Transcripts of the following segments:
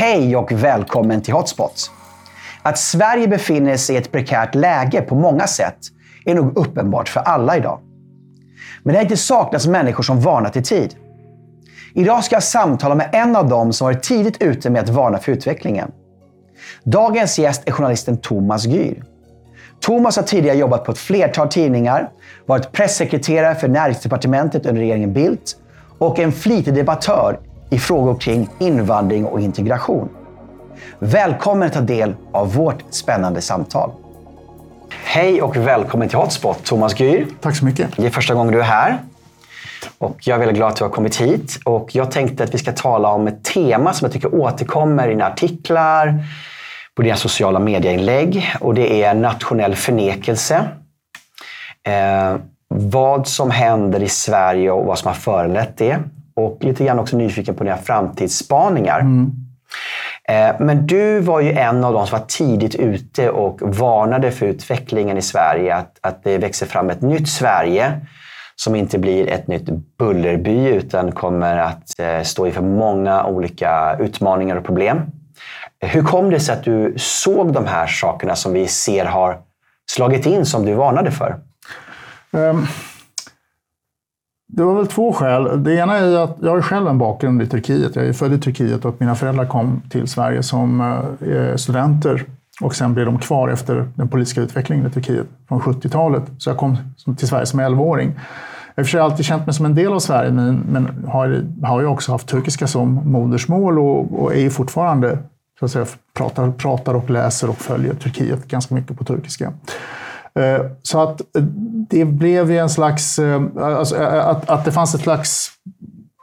Hej och välkommen till Hotspots. Att Sverige befinner sig i ett prekärt läge på många sätt är nog uppenbart för alla idag. Men det har inte saknats människor som varnat i tid. Idag ska jag samtala med en av dem som varit tidigt ute med att varna för utvecklingen. Dagens gäst är journalisten Thomas Gyr. Thomas har tidigare jobbat på ett flertal tidningar, varit pressekreterare för näringsdepartementet under regeringen Bildt och en flitig debattör i frågor kring invandring och integration. Välkommen att ta del av vårt spännande samtal. Hej och välkommen till Hotspot, Thomas Gyr. Tack så mycket. Det är första gången du är här. Och jag är väldigt glad att du har kommit hit. Och jag tänkte att vi ska tala om ett tema som jag tycker återkommer i dina artiklar, på dina sociala medieinlägg. Och det är nationell förnekelse. Eh, vad som händer i Sverige och vad som har föranlett det. Och lite grann också nyfiken på dina framtidsspaningar. Mm. Men du var ju en av de som var tidigt ute och varnade för utvecklingen i Sverige. Att, att det växer fram ett nytt Sverige som inte blir ett nytt Bullerby utan kommer att eh, stå inför många olika utmaningar och problem. Hur kom det sig att du såg de här sakerna som vi ser har slagit in som du varnade för? Um, det var väl två skäl. Det ena är att jag har själv en bakgrund i Turkiet. Jag är född i Turkiet och mina föräldrar kom till Sverige som eh, eh, studenter och sen blev de kvar efter den politiska utvecklingen i Turkiet från 70-talet. Så jag kom till Sverige som 11-åring. Jag har alltid känt mig som en del av Sverige, men, men har, har ju också haft turkiska som modersmål och, och är fortfarande så att säga, pratar, pratar och läser och följer Turkiet ganska mycket på turkiska. Eh, så att eh, det blev ju en slags... Eh, alltså, att, att det fanns ett slags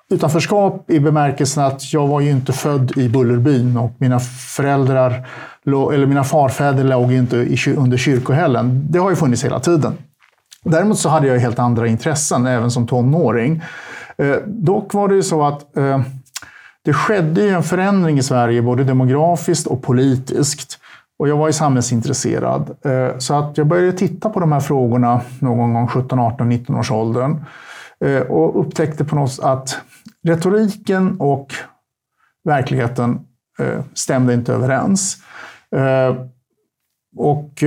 utanförskap i bemärkelsen att jag var ju inte född i Bullerbyn och mina föräldrar, eller mina farfäder låg inte under kyrkohällen. Det har ju funnits hela tiden. Däremot så hade jag helt andra intressen, även som tonåring. Dock var det ju så att det skedde en förändring i Sverige, både demografiskt och politiskt. Och jag var ju samhällsintresserad. Eh, så att jag började titta på de här frågorna någon gång 17, 18, 19 års åldern. Eh, och upptäckte på något sätt att retoriken och verkligheten eh, stämde inte överens. Och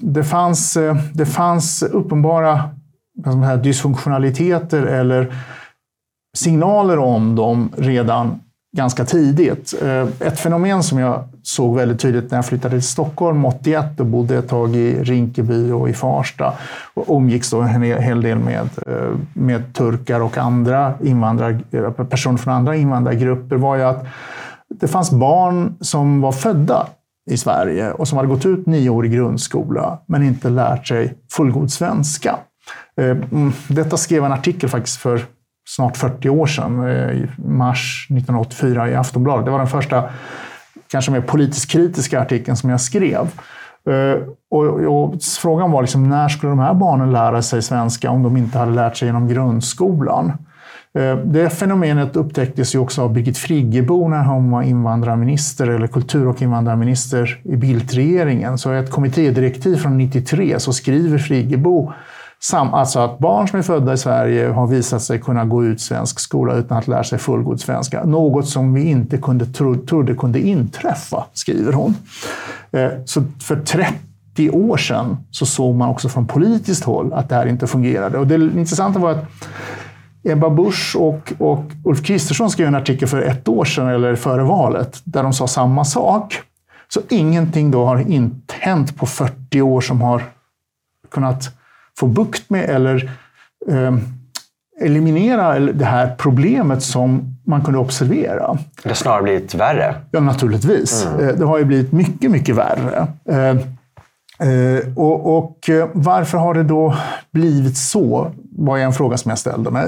det fanns, det fanns uppenbara dysfunktionaliteter eller signaler om dem redan ganska tidigt. Eh, ett fenomen som jag såg väldigt tydligt när jag flyttade till Stockholm 81 och bodde ett tag i Rinkeby och i Farsta. Och umgicks då en hel del med, eh, med turkar och andra invandrar, eh, personer från andra invandrargrupper var ju att det fanns barn som var födda i Sverige och som hade gått ut nio år i grundskola men inte lärt sig fullgod svenska. Mm, detta skrev en artikel faktiskt för snart 40 år sedan, eh, i mars 1984 i Aftonbladet. Det var den första kanske mer politiskt kritiska artikeln som jag skrev. Eh, och, och, frågan var liksom, när skulle de här barnen lära sig svenska om de inte hade lärt sig genom grundskolan? Eh, det fenomenet upptäcktes ju också av Birgit Friggebo när hon var invandrarminister, eller kultur och invandrarminister i Bildtregeringen. Så i ett kommittédirektiv från 93 så skriver Friggebo Sam, alltså att barn som är födda i Sverige har visat sig kunna gå ut svensk skola utan att lära sig fullgod svenska. Något som vi inte kunde tro, trodde kunde inträffa, skriver hon. Eh, så för 30 år sedan så såg man också från politiskt håll att det här inte fungerade. Och det intressanta var att Ebba Busch och, och Ulf Kristersson skrev en artikel för ett år sedan, eller före valet, där de sa samma sak. Så ingenting då har hänt på 40 år som har kunnat få bukt med eller eh, eliminera det här problemet som man kunde observera. Det har snarare blivit värre? Ja, naturligtvis. Mm. Eh, det har ju blivit mycket, mycket värre. Eh, eh, och, och, varför har det då blivit så? var en fråga som jag ställde mig.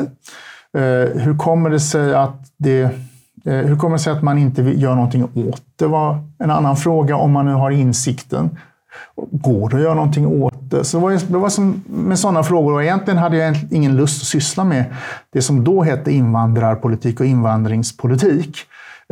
Hur kommer det sig att det hur kommer det sig att man inte gör någonting åt det? var en annan fråga om man nu har insikten. Går det att göra någonting åt det? Så det var, det var som med sådana frågor. Och egentligen hade jag ingen lust att syssla med det som då hette invandrarpolitik och invandringspolitik.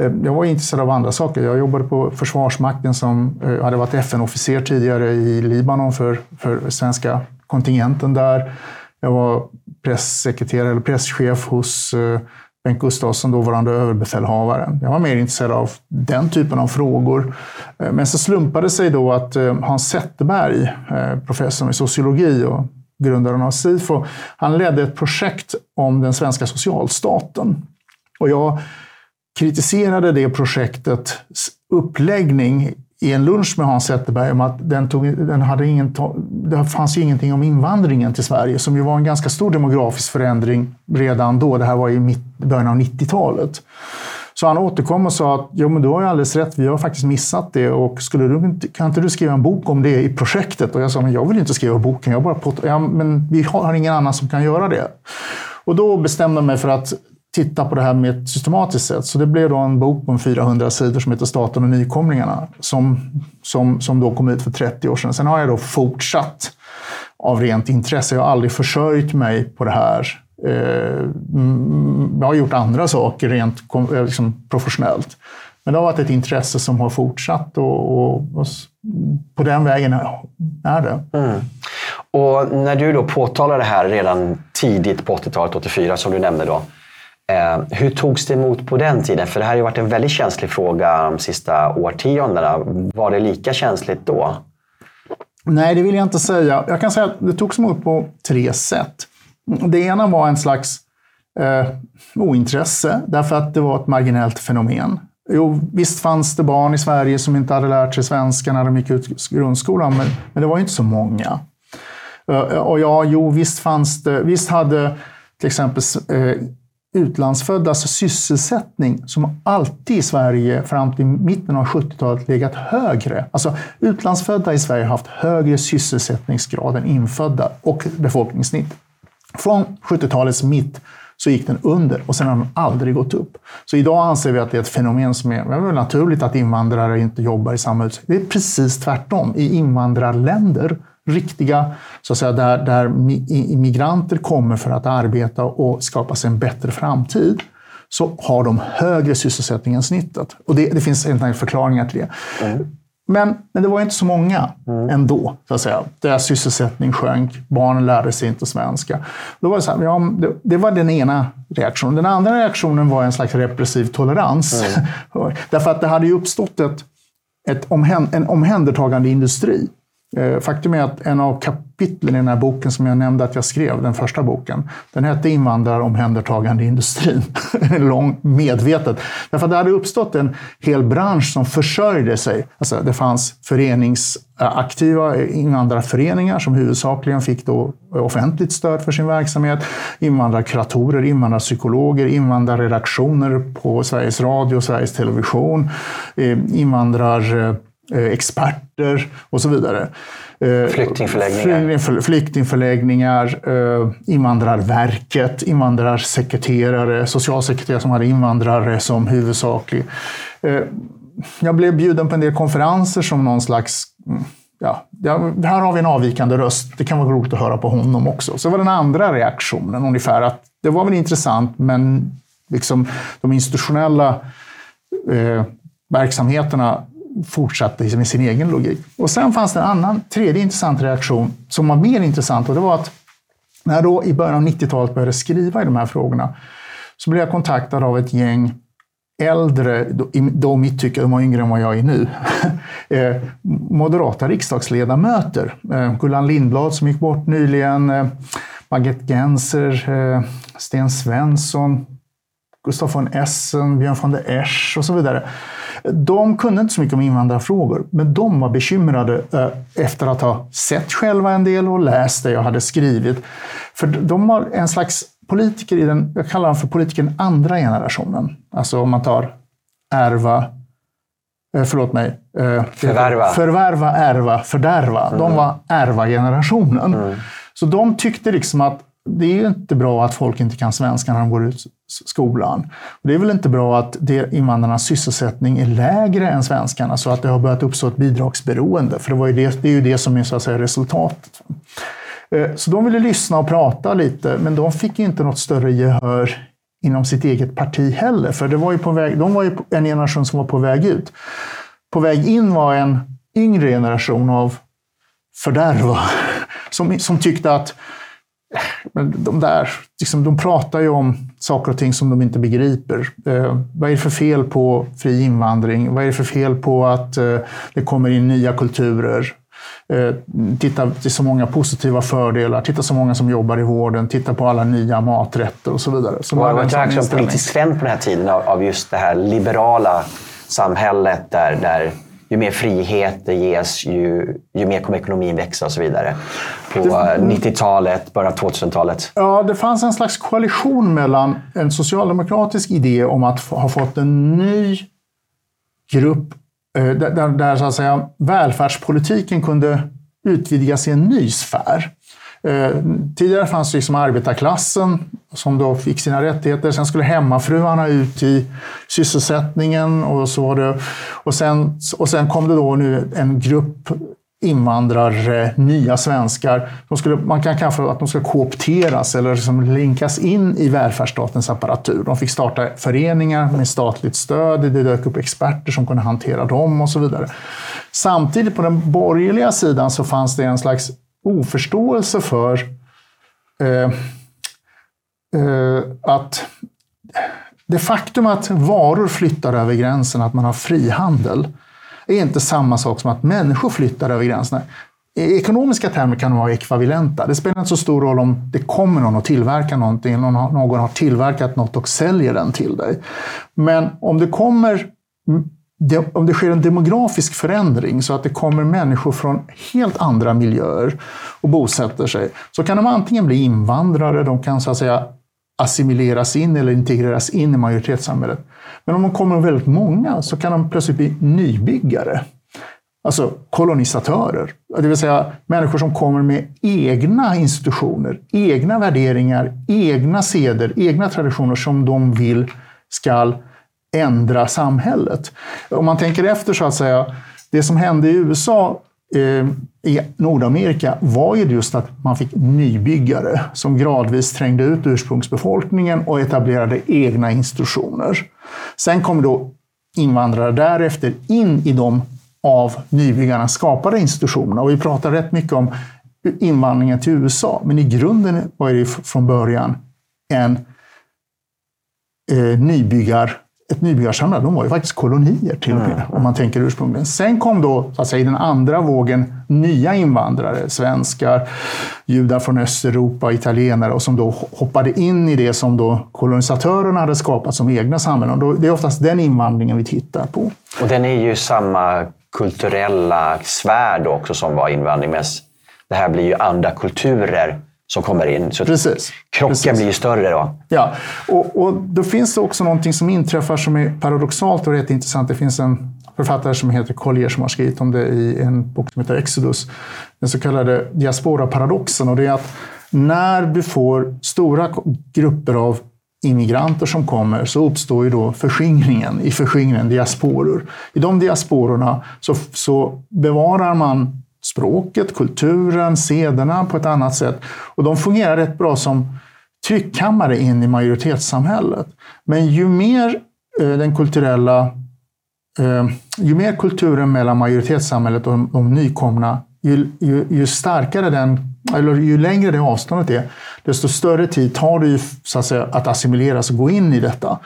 Eh, jag var intresserad av andra saker. Jag jobbade på Försvarsmakten som eh, hade varit FN-officer tidigare i Libanon för, för svenska kontingenten där. Jag var pressekreterare eller presschef hos eh, Bengt Gustafsson, dåvarande överbefälhavaren. Jag var mer intresserad av den typen av frågor. Eh, men så slumpade det sig då att eh, Hans Zetterberg, eh, professor i sociologi och grundaren av SIFO, han ledde ett projekt om den svenska socialstaten. Och jag kritiserade det projektets uppläggning i en lunch med Hans Zetterberg om att den tog, den hade ingen, det fanns ju ingenting om invandringen till Sverige, som ju var en ganska stor demografisk förändring redan då. Det här var i mitt, början av 90-talet. Så han återkom och sa att jo, men du har ju alldeles rätt, vi har faktiskt missat det och skulle du, kan inte du skriva en bok om det i projektet? Och jag sa, men jag vill inte skriva boken, jag bara på, ja, men vi har ingen annan som kan göra det. Och då bestämde jag mig för att titta på det här med ett systematiskt sätt. Så det blev då en bok på 400 sidor som heter Staten och nykomlingarna, som, som, som då kom ut för 30 år sedan. Sen har jag då fortsatt av rent intresse. Jag har aldrig försörjt mig på det här. Eh, mm, mm, jag har gjort andra saker rent eh, liksom professionellt. Men det har varit ett intresse som har fortsatt och, och, och på den vägen är det. Mm. Och när du då påtalar det här redan tidigt på 80-talet, 84 som du nämnde då. Eh, hur togs det emot på den tiden? För det här har ju varit en väldigt känslig fråga de sista årtiondena. Var det lika känsligt då? Nej, det vill jag inte säga. Jag kan säga att det togs emot på tre sätt. Det ena var en slags eh, ointresse, därför att det var ett marginellt fenomen. Jo, visst fanns det barn i Sverige som inte hade lärt sig svenska när de gick ut grundskolan, men, men det var ju inte så många. Eh, och ja, jo, visst fanns det, visst hade till exempel eh, utlandsföddas sysselsättning som alltid i Sverige fram till mitten av 70-talet legat högre. Alltså utlandsfödda i Sverige har haft högre sysselsättningsgrad än infödda och befolkningssnitt. Från 70-talets mitt så gick den under och sen har den aldrig gått upp. Så idag anser vi att det är ett fenomen som är, är naturligt att invandrare inte jobbar i samma utsträckning. Det är precis tvärtom. I invandrarländer riktiga, så att säga, där, där immigranter kommer för att arbeta och skapa sig en bättre framtid, så har de högre sysselsättning än snittet. Och det, det finns en förklaringar till det. Mm. Men, men det var inte så många mm. ändå, så att säga. Deras sysselsättning sjönk, barnen lärde sig inte svenska. Då var det, så här, ja, det, det, var den ena reaktionen. Den andra reaktionen var en slags repressiv tolerans. Mm. Därför att det hade ju uppstått ett, ett omhän, en omhändertagande industri Eh, faktum är att en av kapitlen i den här boken som jag nämnde att jag skrev, den första boken, den hette Invandraromhändertagande industrin. Lång, medvetet. Därför att det hade uppstått en hel bransch som försörjde sig. Alltså det fanns föreningsaktiva eh, invandrarföreningar som huvudsakligen fick då offentligt stöd för sin verksamhet. Invandrarkuratorer, invandrarpsykologer, invandrarredaktioner på Sveriges Radio, och Sveriges Television, eh, invandrar experter och så vidare. Eh, flyktingförläggningar. Flyktingförläggningar, eh, Invandrarverket, invandrarsekreterare, socialsekreterare som hade invandrare som huvudsaklig. Jag blev bjuden på en del konferenser som någon slags mm, Ja, här har vi en avvikande röst. Det kan vara roligt att höra på honom också. Så var den andra reaktionen ungefär att det var väl intressant, men liksom de institutionella eh, verksamheterna fortsatte liksom med sin egen logik. Och sen fanns det en annan, tredje intressant reaktion som var mer intressant och det var att när jag då i början av 90-talet började skriva i de här frågorna så blev jag kontaktad av ett gäng äldre, då i mitt tycke, de var yngre än vad jag är nu, eh, moderata riksdagsledamöter. Eh, Gullan Lindblad som gick bort nyligen, eh, Margit Genser, Sten Svensson, Gustaf von Essen, Björn von der Esch och så vidare. De kunde inte så mycket om invandrarfrågor, men de var bekymrade eh, efter att ha sett själva en del och läst det jag hade skrivit. För de var en slags politiker i den, jag kallar dem för politikern andra generationen. Alltså om man tar ärva, eh, förlåt mig. Eh, förvärva. Förvärva, ärva, fördärva. Mm. De var ärva-generationen. Mm. Så de tyckte liksom att det är inte bra att folk inte kan svenska när de går ut skolan. Det är väl inte bra att det, invandrarnas sysselsättning är lägre än svenskarna så att det har börjat uppstå ett bidragsberoende. För det, var ju det, det är ju det som är så att säga, resultatet. Eh, så de ville lyssna och prata lite, men de fick inte något större gehör inom sitt eget parti heller. För det var ju på väg, de var ju en generation som var på väg ut. På väg in var en yngre generation av fördärva som, som tyckte att men de där, liksom, de pratar ju om saker och ting som de inte begriper. Eh, vad är det för fel på fri invandring? Vad är det för fel på att eh, det kommer in nya kulturer? Eh, titta, är så många positiva fördelar. Titta så många som jobbar i vården. Titta på alla nya maträtter och så vidare. Så det var en politisk trend på den här tiden av, av just det här liberala samhället där, där ju mer frihet det ges, ju, ju mer kommer ekonomin växa och så vidare. På 90-talet, början av 2000-talet. Ja, det fanns en slags koalition mellan en socialdemokratisk idé om att ha fått en ny grupp eh, där, där, där så att säga, välfärdspolitiken kunde utvidgas i en ny sfär. Eh, tidigare fanns liksom arbetarklassen som då fick sina rättigheter. Sen skulle hemmafruarna ut i sysselsättningen och så var det. Och sen, och sen kom det då nu en grupp invandrare, nya svenskar. De skulle, man kan kanske att de ska koopteras eller liksom linkas in i välfärdsstatens apparatur. De fick starta föreningar med statligt stöd. Det dök upp experter som kunde hantera dem och så vidare. Samtidigt på den borgerliga sidan så fanns det en slags oförståelse för eh, eh, att det faktum att varor flyttar över gränsen, att man har frihandel, är inte samma sak som att människor flyttar över gränserna. I ekonomiska termer kan de vara ekvivalenta. Det spelar inte så stor roll om det kommer någon och tillverkar någonting, någon har tillverkat något och säljer den till dig. Men om det kommer om det sker en demografisk förändring så att det kommer människor från helt andra miljöer och bosätter sig, så kan de antingen bli invandrare, de kan så att säga assimileras in eller integreras in i majoritetssamhället. Men om de kommer väldigt många så kan de plötsligt bli nybyggare. Alltså kolonisatörer. Det vill säga människor som kommer med egna institutioner, egna värderingar, egna seder, egna traditioner som de vill skall ändra samhället. Om man tänker efter så att säga, det som hände i USA eh, i Nordamerika var ju just att man fick nybyggare som gradvis trängde ut ursprungsbefolkningen och etablerade egna institutioner. Sen kom då invandrare därefter in i de av nybyggarna skapade institutionerna. Och vi pratar rätt mycket om invandringen till USA, men i grunden var det från början en eh, nybyggar ett nybyggarsamhälle, de var ju faktiskt kolonier till och med, mm. om man tänker ursprungligen. Sen kom då, så att säga, i den andra vågen, nya invandrare, svenskar, judar från Östeuropa, italienare, och som då hoppade in i det som då kolonisatörerna hade skapat som egna samhällen. Och det är oftast den invandringen vi tittar på. Och den är ju samma kulturella sfär också som var invandring, men det här blir ju andra kulturer som kommer in. Så Precis. Krocken Precis. blir större då. Ja, och, och då finns det också någonting som inträffar som är paradoxalt och rätt intressant. Det finns en författare som heter Collier som har skrivit om det i en bok som heter Exodus. Den så kallade diaspora-paradoxen. Och det är att när du får stora grupper av immigranter som kommer så uppstår ju då förskingringen, i förskingringen diasporer. I de diasporerna så, så bevarar man språket, kulturen, sederna på ett annat sätt. Och de fungerar rätt bra som tryckkammare in i majoritetssamhället. Men ju mer eh, den kulturella eh, ju mer kulturen mellan majoritetssamhället och de, de nykomna, ju, ju, ju starkare den eller ju längre det avståndet är, desto större tid tar det ju, så att, säga, att assimileras och gå in i detta.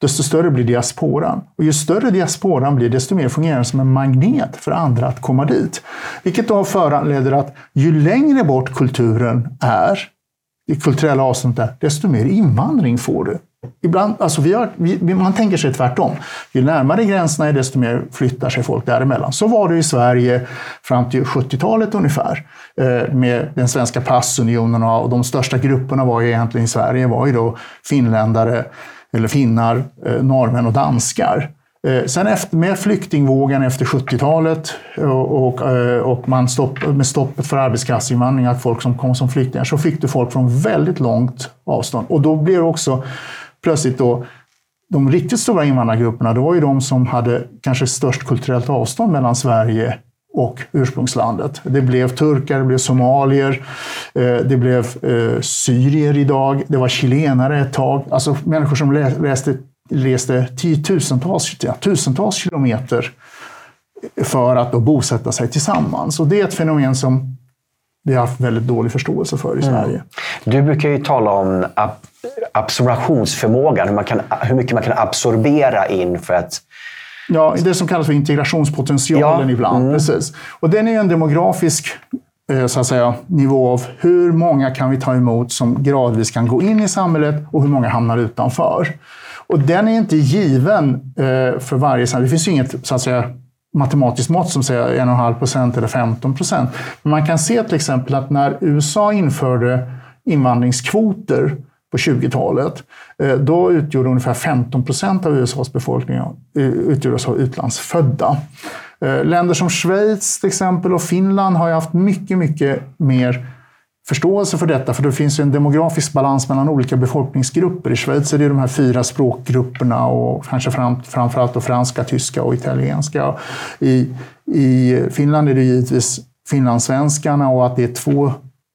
Desto större blir diasporan. Och ju större diasporan blir, desto mer fungerar den som en magnet för andra att komma dit. Vilket då föranleder att ju längre bort kulturen är, det kulturella avståndet är, desto mer invandring får du. Ibland, alltså vi har, vi, man tänker sig tvärtom. Ju närmare gränserna är, desto mer flyttar sig folk däremellan. Så var det i Sverige fram till 70-talet ungefär. Eh, med den svenska passunionen och de största grupperna var ju egentligen i Sverige var ju då finländare, eller finnar, eh, norrmän och danskar. Eh, sen efter, med flyktingvågen efter 70-talet och, och, och man stopp, med stoppet för arbetskraftsinvandring, att folk som kom som flyktingar, så fick du folk från väldigt långt avstånd. Och då blev det också plötsligt då de riktigt stora invandrargrupperna, det var ju de som hade kanske störst kulturellt avstånd mellan Sverige och ursprungslandet. Det blev turkar, det blev somalier, eh, det blev eh, syrier idag, det var chilenare ett tag. Alltså människor som reste, reste tiotusentals, tusentals kilometer för att då bosätta sig tillsammans. Och det är ett fenomen som vi har haft väldigt dålig förståelse för i Sverige. Du brukar ju tala om ab absorptionsförmågan, hur, man kan, hur mycket man kan absorbera in för att Ja, det som kallas för integrationspotentialen Ja, ibland. mm. Precis. Och den är en demografisk eh, så att säga, nivå av hur många kan vi ta emot som gradvis kan gå in i samhället och hur många hamnar utanför. Och den är inte given eh, för varje samhälle. Det finns ju inget så att säga, matematiskt mått som säger 1,5 procent eller 15 procent. Men man kan se till exempel att när USA införde invandringskvoter på 20-talet, eh, då utgjorde ungefär 15 procent av USAs befolkning eh, utgjordes av utlandsfödda. Eh, länder som Schweiz till exempel och Finland har ju haft mycket, mycket mer förståelse för detta, för det finns ju en demografisk balans mellan olika befolkningsgrupper. I Schweiz är det de här fyra språkgrupperna och kanske fram, framförallt då franska, tyska och italienska. I, I Finland är det givetvis finlandssvenskarna och att det är två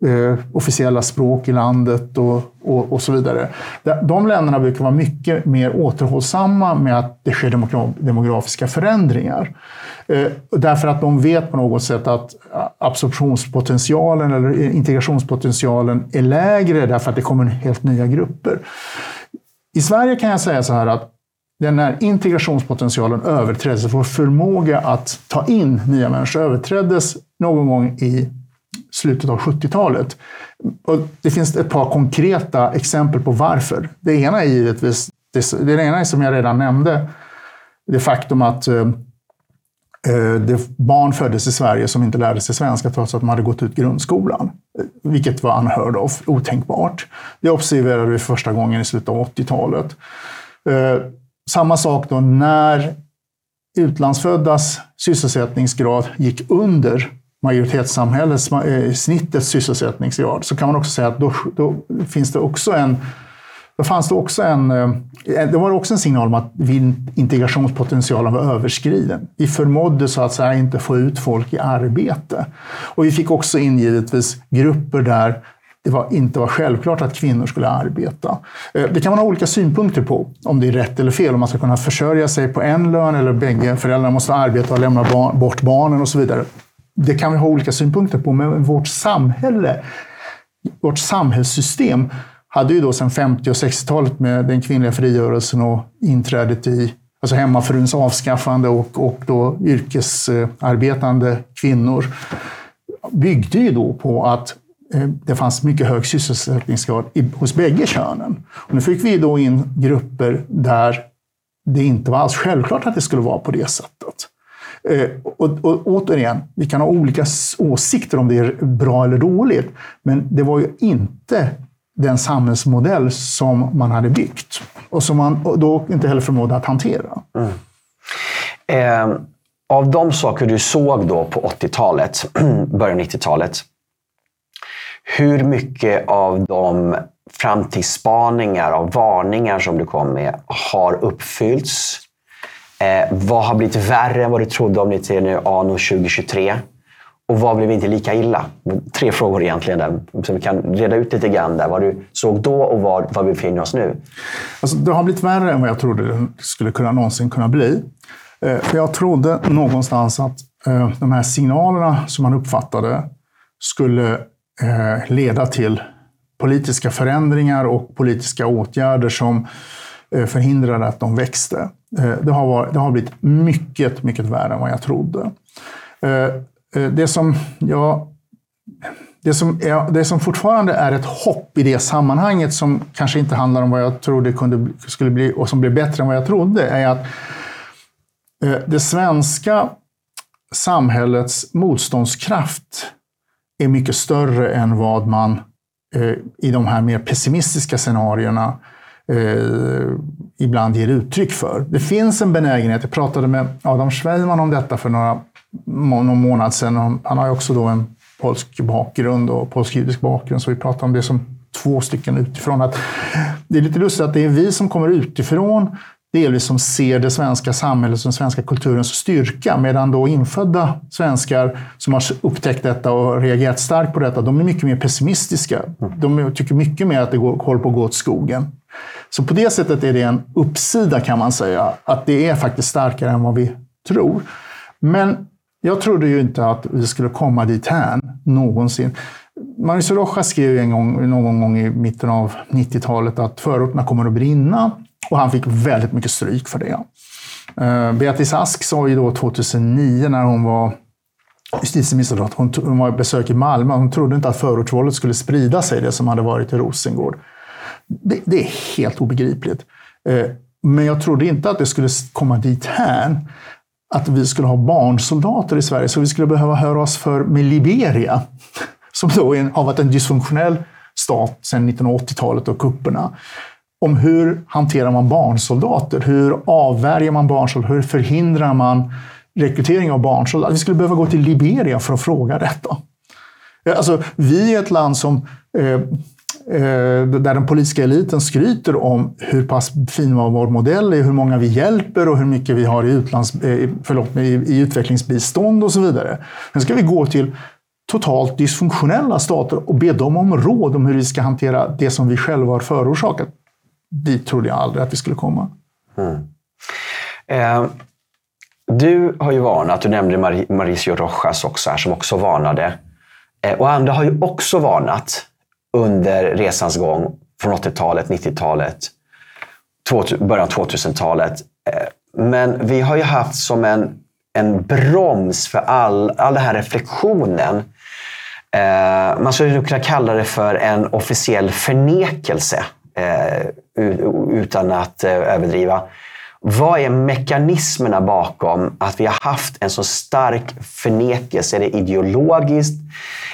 eh, officiella språk i landet och, och, och så vidare. De- länderna brukar vara mycket mer återhållsamma med att det sker demografiska förändringar. Eh, därför att de vet på något sätt att absorptionspotentialen eller integrationspotentialen är lägre därför att det kommer helt nya grupper. I Sverige kan jag säga så här att den här integrationspotentialen överträddes, vår förmåga att ta in nya människor överträddes någon gång i slutet av 70-talet. Och det finns ett par konkreta exempel på varför. Det ena är givetvis, det, det ena är som jag redan nämnde, det faktum att eh, eh det barn föddes i Sverige som inte lärde sig svenska trots att de hade gått ut grundskolan. Eh, vilket var unheard of, otänkbart. Det observerade vi första gången i slutet av 80-talet. Eh, Samma sak då när utlandsföddas sysselsättningsgrad gick under majoritetssamhällets eh, snittets sysselsättningsgrad så kan man också säga att då, då finns det också en då fanns det också en, eh, eh, det var också en signal om att integrationspotentialen var överskriden. Vi förmådde så att säga inte få ut folk i arbete. Och vi fick också in givetvis grupper där det var, inte var självklart att kvinnor skulle arbeta. Det kan man ha olika synpunkter på, om det är rätt eller fel. Om man ska kunna försörja sig på en lön eller bägge föräldrarna måste arbeta och lämna barn, bort barnen och så vidare. Det kan vi ha olika synpunkter på, men vårt samhälle vårt samhällssystem hade ju då sedan 50 och 60-talet med den kvinnliga frigörelsen och inträdet i alltså hemmafruns avskaffande och, och då yrkesarbetande kvinnor byggde ju då på att eh, det fanns mycket hög sysselsättningsgrad i, hos bägge könen. Och nu fick vi då in grupper där det inte var alls självklart att det skulle vara på det sättet. Eh, och, och återigen, vi kan ha olika åsikter om det är bra eller dåligt, men det var ju inte den samhällsmodell som man hade byggt och som man då inte heller förmådde att hantera. Mm. Eh, av de saker du såg då på 80-talet, början av 90-talet, hur mycket av de framtidsspaningar och varningar som du kom med har uppfyllts? Eh, vad har blivit värre än vad du trodde om ditt nu anno 2023? Och vad blev inte lika illa? Tre frågor egentligen, där, så vi kan reda ut lite grann där. Vad du såg då och var, var vi befinner oss nu. Alltså, det har blivit värre än vad jag trodde det skulle kunna någonsin kunna bli. Eh, För jag trodde någonstans att eh, de här signalerna som man uppfattade skulle eh, leda till politiska förändringar och politiska åtgärder som Eh, förhindrade att de växte. Eh, det har, varit, det har blivit mycket, mycket värre än vad jag trodde. Eh, det som ja, det som, är, det som fortfarande är ett hopp i det sammanhanget som kanske inte handlar om vad jag trodde kunde, bli- skulle bli och som blev bättre än vad jag trodde är att det svenska samhällets motståndskraft är mycket större än vad man i de här mer pessimistiska scenarierna eh, ibland ger uttryck för. Det finns en benägenhet, jag pratade med Adam Schweiman om detta för några må- någon månad sedan. Han har ju också då en polsk bakgrund och polsk-judisk bakgrund, så vi pratar om det som två stycken utifrån. Att det är lite lustigt att det är vi som kommer utifrån delvis som ser det svenska samhället och den svenska kulturens styrka. Medan då infödda svenskar som har upptäckt detta och reagerat starkt på detta, de är mycket mer pessimistiska. De tycker mycket mer att det går, håller på att gå åt skogen. Så på det sättet är det en uppsida kan man säga, att det är faktiskt starkare än vad vi tror. Men Jag trodde ju inte att vi skulle komma dit här någonsin. Mauricio Rojas skrev en gång, någon gång i mitten av 90-talet att förorterna kommer att brinna och han fick väldigt mycket stryk för det. Eh, Beatrice Ask sa ju då 2009 när hon var justitieminister att hon, hon var besök i Malmö. Hon trodde inte att förortsvåldet skulle sprida sig, det som hade varit i Rosengård. Det, det är helt obegripligt. Eh, men jag trodde inte att det skulle komma dit här att vi skulle ha barnsoldater i Sverige, så vi skulle behöva höra oss för med Liberia, som då har varit en dysfunktionell stat sedan 1980-talet och kupperna. Om hur hanterar man barnsoldater? Hur avvärjer man barnsoldater? Hur förhindrar man rekrytering av barnsoldater? Vi skulle behöva gå till Liberia för att fråga detta. Eh, alltså, vi är ett land som Eh, Eh, där den politiska eliten skryter om hur pass fin vår modell är, hur många vi hjälper och hur mycket vi har i, utlands, eh, förlåt, i, i utvecklingsbistånd och så vidare. Sen ska vi gå till totalt dysfunktionella stater och be dem om råd om hur vi ska hantera det som vi själva har förorsakat. Dit trodde jag aldrig att vi skulle komma. Mm. Eh, du har ju varnat, du nämnde Mar Mauricio Rojas också här, som också varnade. Eh, och andra har ju också varnat under resans gång från 80-talet, 90-talet, början av 2000-talet. Eh, men vi har ju haft som en, en broms för all, all den här reflektionen. Eh, man skulle kunna kalla det för en officiell förnekelse eh, utan att överdriva. Vad är mekanismerna bakom att vi har haft en så stark förnekelse? Är det ideologiskt?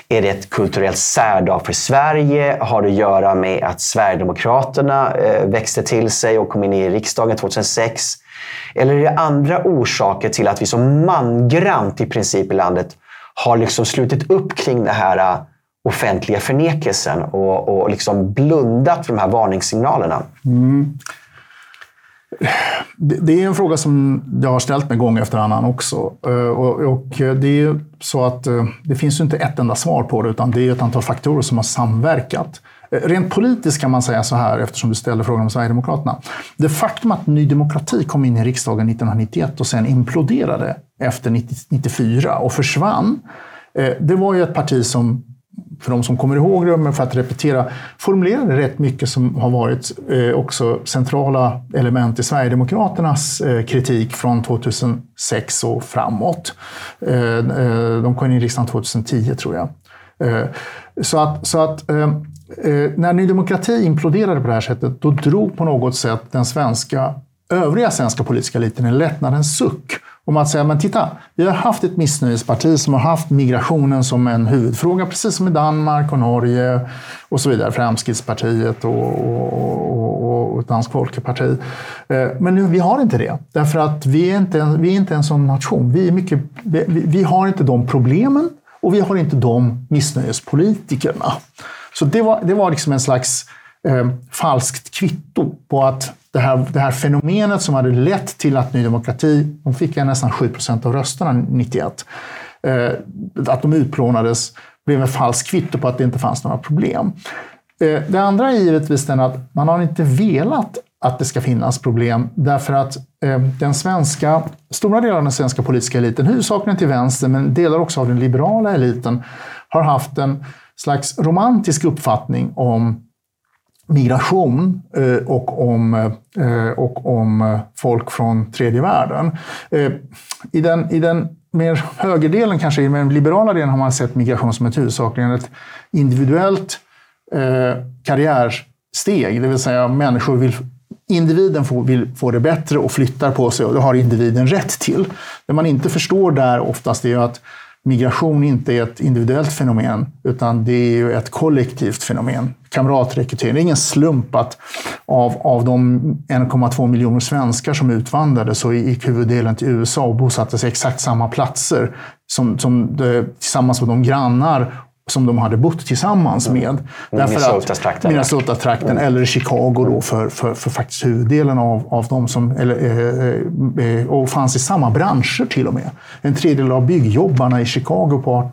Är det ett kulturellt särdrag för Sverige? Har det att göra med att Sverigedemokraterna eh, växte till sig och kom in i riksdagen 2006? Eller är det andra orsaker till att vi som mangrant i princip i landet har liksom slutit upp kring den här eh, offentliga förnekelsen och, och liksom blundat för de här varningssignalerna? Mm. Det är en fråga som jag har ställt mig gång efter annan också. Eh, och det är så att eh, det finns ju inte ett enda svar på det, utan det är ett antal faktorer som har samverkat. Eh, rent politiskt kan man säga så här, eftersom du ställde frågan om Sverigedemokraterna. Det faktum att Ny Demokrati kom in i riksdagen 1991 och sen imploderade efter 1994 och försvann, det var ju ett parti som för de som kommer ihåg det, men för att repetera, formulerade rätt mycket som har varit eh, också centrala element i Sverigedemokraternas eh, kritik från 2006 och framåt. Eh, eh, de kom in i riksdagen 2010 tror jag. Eh, så att, så att eh, eh, när Ny Demokrati imploderade på det här sättet, då drog på något sätt den svenska övriga svenska politiska eliten en lättnadens suck om att säga, men titta, vi har haft ett missnöjesparti som har haft migrationen som en huvudfråga, precis som i Danmark och Norge och så vidare. Fremskrittspartiet och, och, och, och Dansk Folkeparti. Eh, men nu, vi har inte det, därför att vi är inte, vi är inte en sån nation. Vi, är mycket, vi, vi har inte de problemen och vi har inte de missnöjespolitikerna. Så det var, det var liksom en slags eh, falskt kvitto på att det här, det här fenomenet som hade lett till att Ny Demokrati, de fick nästan 7 procent av rösterna 91, eh, att de utplånades blev en falsk kvitto på att det inte fanns några problem. Eh, det andra är givetvis den att man har inte velat att det ska finnas problem därför att eh, den svenska, stora delar av den svenska politiska eliten, huvudsakligen till vänster men delar också av den liberala eliten, har haft en slags romantisk uppfattning om migration eh, och om, eh, och om eh, folk från tredje världen. I den, i den mer högerdelen, kanske i den liberala delen, har man sett migration som ett huvudsakligen ett individuellt karriärsteg. Det vill säga människor vill individen får, vill få det bättre och flyttar på sig och det har individen rätt till. Det man inte förstår där oftast är att migration inte är ett individuellt fenomen, utan det är ju ett kollektivt fenomen. Kamratrekrytering. Det är ingen slump att av, av de 1,2 miljoner svenskar som utvandrade så gick huvuddelen till USA och bosatte sig exakt samma platser som, som det, tillsammans med de grannar som de hade bott tillsammans med. Mm. Minnesota-trakten. Minnesota-trakten mm. eller Chicago då för, för, för faktiskt huvuddelen av, av dem som eller, eh, eh, och fanns i samma branscher till och med. En tredjedel av byggjobbarna i Chicago på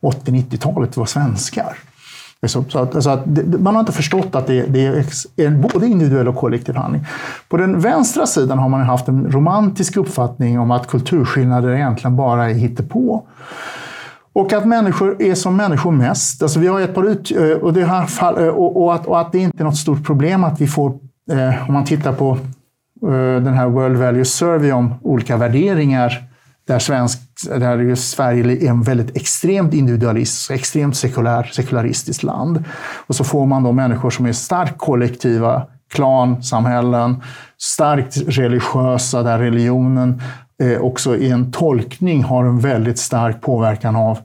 1880-90-talet var svenskar. Så, så att, så att man har inte förstått att det, det är en både individuell och kollektiv handling. På den vänstra sidan har man haft en romantisk uppfattning om att kulturskillnader egentligen bara är hittepå. Och att människor är som människor mest. Alltså vi har ett par ut, eh, och, det här, fall, eh, och, och, att, och att det inte är något stort problem att vi får, eh, om man tittar på eh, den här World Value Survey om olika värderingar där, svensk, där Sverige är en väldigt extremt individualistiskt, extremt sekulär, sekularistiskt land. Och så får man då människor som är starkt kollektiva, klansamhällen, starkt religiösa, där religionen eh, också i en tolkning har en väldigt stark påverkan av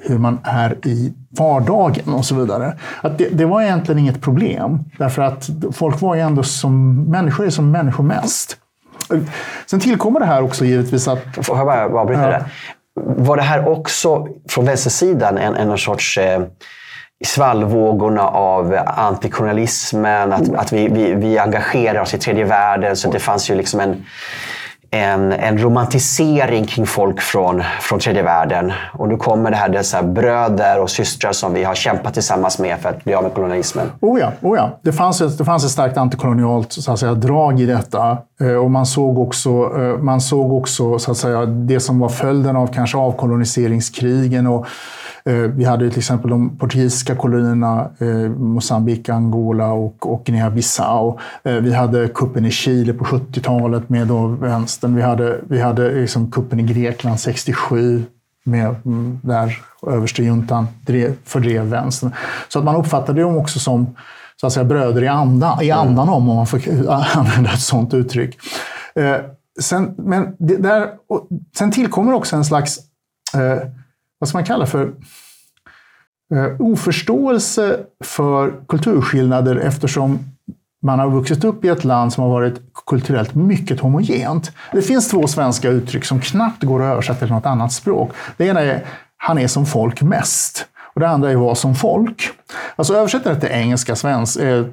hur man är i vardagen och så vidare. Att det, det, var egentligen inget problem, därför att folk var ju ändå som människor är som människor mest. Sen tillkommer det här också givetvis att... Får jag bara avbryta ja. det? Var det här också från vänstersidan en, en sorts eh, svallvågorna av antikolonialismen, att, att vi, vi, vi engagerar oss i tredje världen. Så det fanns ju liksom en en, en romantisering kring folk från, från tredje världen. Och nu kommer det här dessa bröder och systrar som vi har kämpat tillsammans med för att bli av med kolonialismen. Oh ja, oh ja. Det, fanns ett, det fanns ett starkt antikolonialt så att säga, drag i detta. Eh, och man såg också, eh, man såg också så att säga, det som var följden av kanske avkoloniseringskrigen och vi hade till exempel de portugisiska kolonierna eh, Mosambik, Angola och, och Guinea-Bissau. Eh, vi hade kuppen i Chile på 70-talet med då vänstern. Vi hade, vi hade liksom kuppen i Grekland 67 med, mm, där överstejuntan fördrev vänstern. Så att man uppfattade dem också som så att säga, bröder i, anda, i andan om, om man får använda ett sådant uttryck. sen, men där, sen tillkommer också en slags vad ska man kalla för eh, oförståelse för kulturskillnader eftersom man har vuxit upp i ett land som har varit kulturellt mycket homogent. Det finns två svenska uttryck som knappt går att översätta till något annat språk. Det ena är han är som folk mest. Och det andra är vad som folk. Alltså översätter det till engelska, svenska, eh,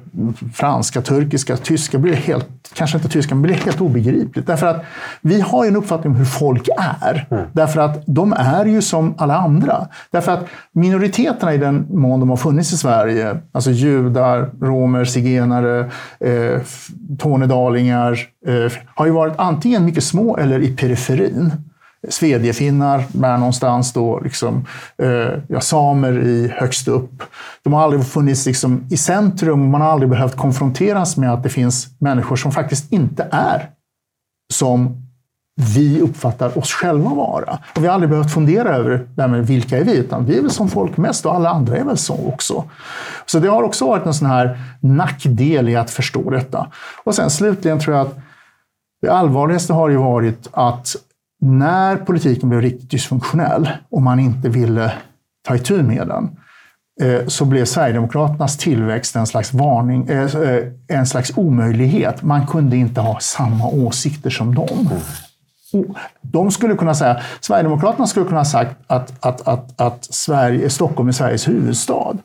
franska, turkiska, tyska blir helt, kanske inte tyska, men blir helt obegripligt. Därför att vi har ju en uppfattning om hur folk är. Mm. Därför att de är ju som alla andra. Därför att minoriteterna i den mån de har funnits i Sverige, alltså judar, romer, zigenare, eh, tornedalingar, eh, har ju varit antingen mycket små eller i periferin. Svedjefinnar med någonstans då, liksom, eh, ja, samer i högst upp. De har aldrig funnits liksom, i centrum. Man har aldrig behövt konfronteras med att det finns människor som faktiskt inte är som vi uppfattar oss själva vara. Och vi har aldrig behövt fundera över det med vilka är vi, utan vi är väl som folk mest och alla andra är väl så också. Så det har också varit en sån här nackdel i att förstå detta. Och sen slutligen tror jag att det allvarligaste har ju varit att när politiken blev riktigt dysfunktionell och man inte ville ta itu med den, eh, så blev Sverigedemokraternas tillväxt en slags varning, eh, eh, en slags omöjlighet. Man kunde inte ha samma åsikter som dem. De skulle kunna säga, Sverigedemokraterna skulle kunna ha sagt att, att, att, att Sverige, Stockholm är Sveriges huvudstad.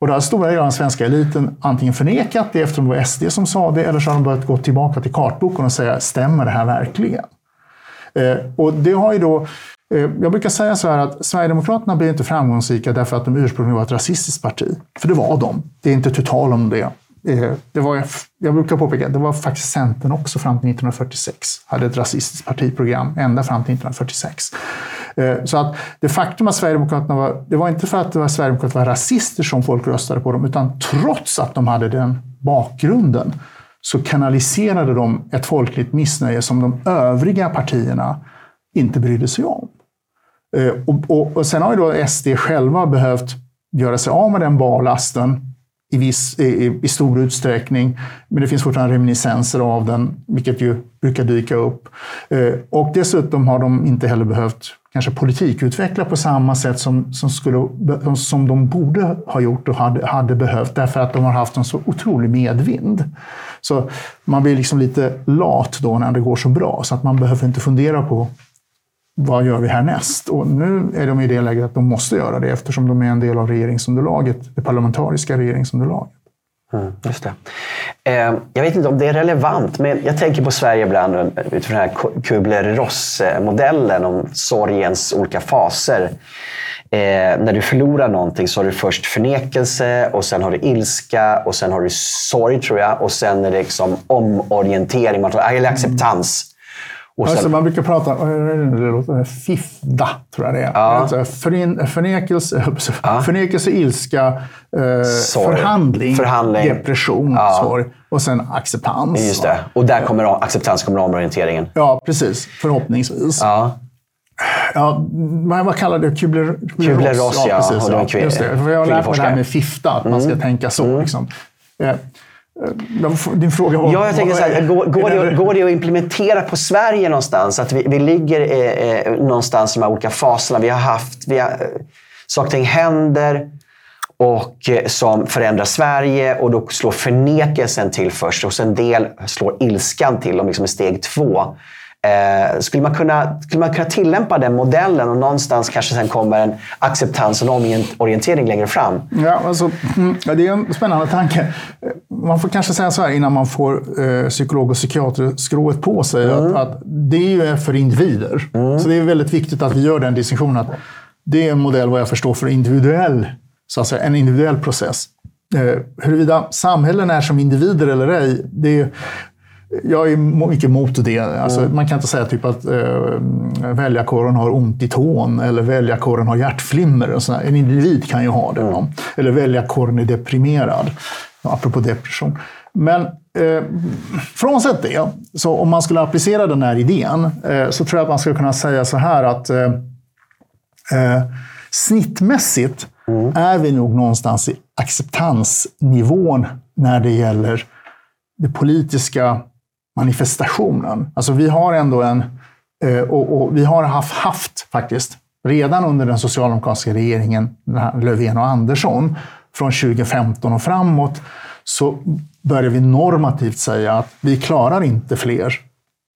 Och då har stora delar av den svenska eliten antingen förnekat det eftersom det var SD som sa det, eller så har de börjat gå tillbaka till kartboken och säga, stämmer det här verkligen? Eh, och det har ju då eh, jag brukar säga så här att Sverigedemokraterna blir inte framgångsrika därför att de ursprungligen var ett rasistiskt parti. För det var de. Det är inte tu tal om det. Eh, det var, jag brukar påpeka, det var faktiskt Centern också fram till 1946. Hade ett rasistiskt partiprogram ända fram till 1946. Eh, så att det faktum att Sverigedemokraterna var... Det var inte för att det var Sverigedemokraterna var rasister som folk röstade på dem, utan trots att de hade den bakgrunden så kanaliserade de ett folkligt missnöje som de övriga partierna inte brydde sig om. Eh, och, och, och sen har ju då SD själva behövt göra sig av med den barlasten i, viss, i, i, stor utsträckning. Men det finns fortfarande reminiscenser av den, vilket ju brukar dyka upp. Eh, och dessutom har de inte heller behövt kanske politikutveckla på samma sätt som, som, skulle, som de borde ha gjort och hade, hade behövt, därför att de har haft en så otrolig medvind. Så man blir liksom lite lat då när det går så bra, så att man behöver inte fundera på vad gör vi härnäst? Och nu är de i det läget att de måste göra det eftersom de är en del av regeringsunderlaget, det parlamentariska regeringsunderlaget. Mm, just det. Eh, jag vet inte om det är relevant, men jag tänker på Sverige ibland eh, utifrån den här Kubler-Ross-modellen om sorgens olika faser. eh, när du förlorar någonting så har du först förnekelse och sen har du ilska och sen har du sorg tror jag. Och sen är det liksom omorientering, eller ah, acceptans. Och sen, alltså man brukar prata om FIFDA, tror jag det är. Ja. Förin, förnekelse, ja. förnekelse, ilska, eh, förhandling, förhandling, depression, ja. sorg och sen acceptans. Just det. Och där kommer acceptans kommer omorienteringen. Ja, precis. Förhoppningsvis. Ja. Ja, vad kallar det? Kubler, Kubler-Ross, ja. Precis, ja. Just det. För jag har lärt mig det här med FIFTA, att man ska mm. tänka så. Mm. Liksom. Eh, din fråga var... Ja, jag tänker så här, går, går, det, går det att implementera på Sverige någonstans? Att vi, vi ligger eh, eh, någonstans i de här olika faserna. Vi har haft... Vi har, eh, saker och ting händer och som förändrar Sverige och då slår förnekelsen till först och sen en del slår ilskan till, om liksom i steg två. Eh, skulle, man kunna, skulle man kunna tillämpa den modellen och någonstans kanske sen kommer en acceptans och omorientering längre fram? Ja, alltså, mm, det är en spännande tanke. Man får kanske säga så här innan man får eh, psykolog och psykiaterskrået på sig. Mm. Att, att, det är för individer. Mm. Så det är väldigt viktigt att vi gör den distinktionen. Att det är en modell vad jag förstår för individuell, så att säga, en individuell process. Eh, huruvida samhällen är som individer eller ej, det är, jag är mycket emot det. Alltså, mm. Man kan inte säga typ att uh, väljarkåren har ont i tån eller väljarkåren har hjärtflimmer. Och En individ kan ju ha det. Mm. Eller väljarkåren är deprimerad. Apropå depression. Men eh, frånsett det, så om man skulle applicera den här idén eh, så tror jag att man skulle kunna säga så här att eh, eh snittmässigt mm. är vi nog någonstans i acceptansnivån när det gäller det politiska manifestationen. Alltså vi har ändå en, eh, och, och vi har haft, haft faktiskt, redan under den socialdemokratiska regeringen, Löfven och Andersson, från 2015 och framåt, så börjar vi normativt säga att vi klarar inte fler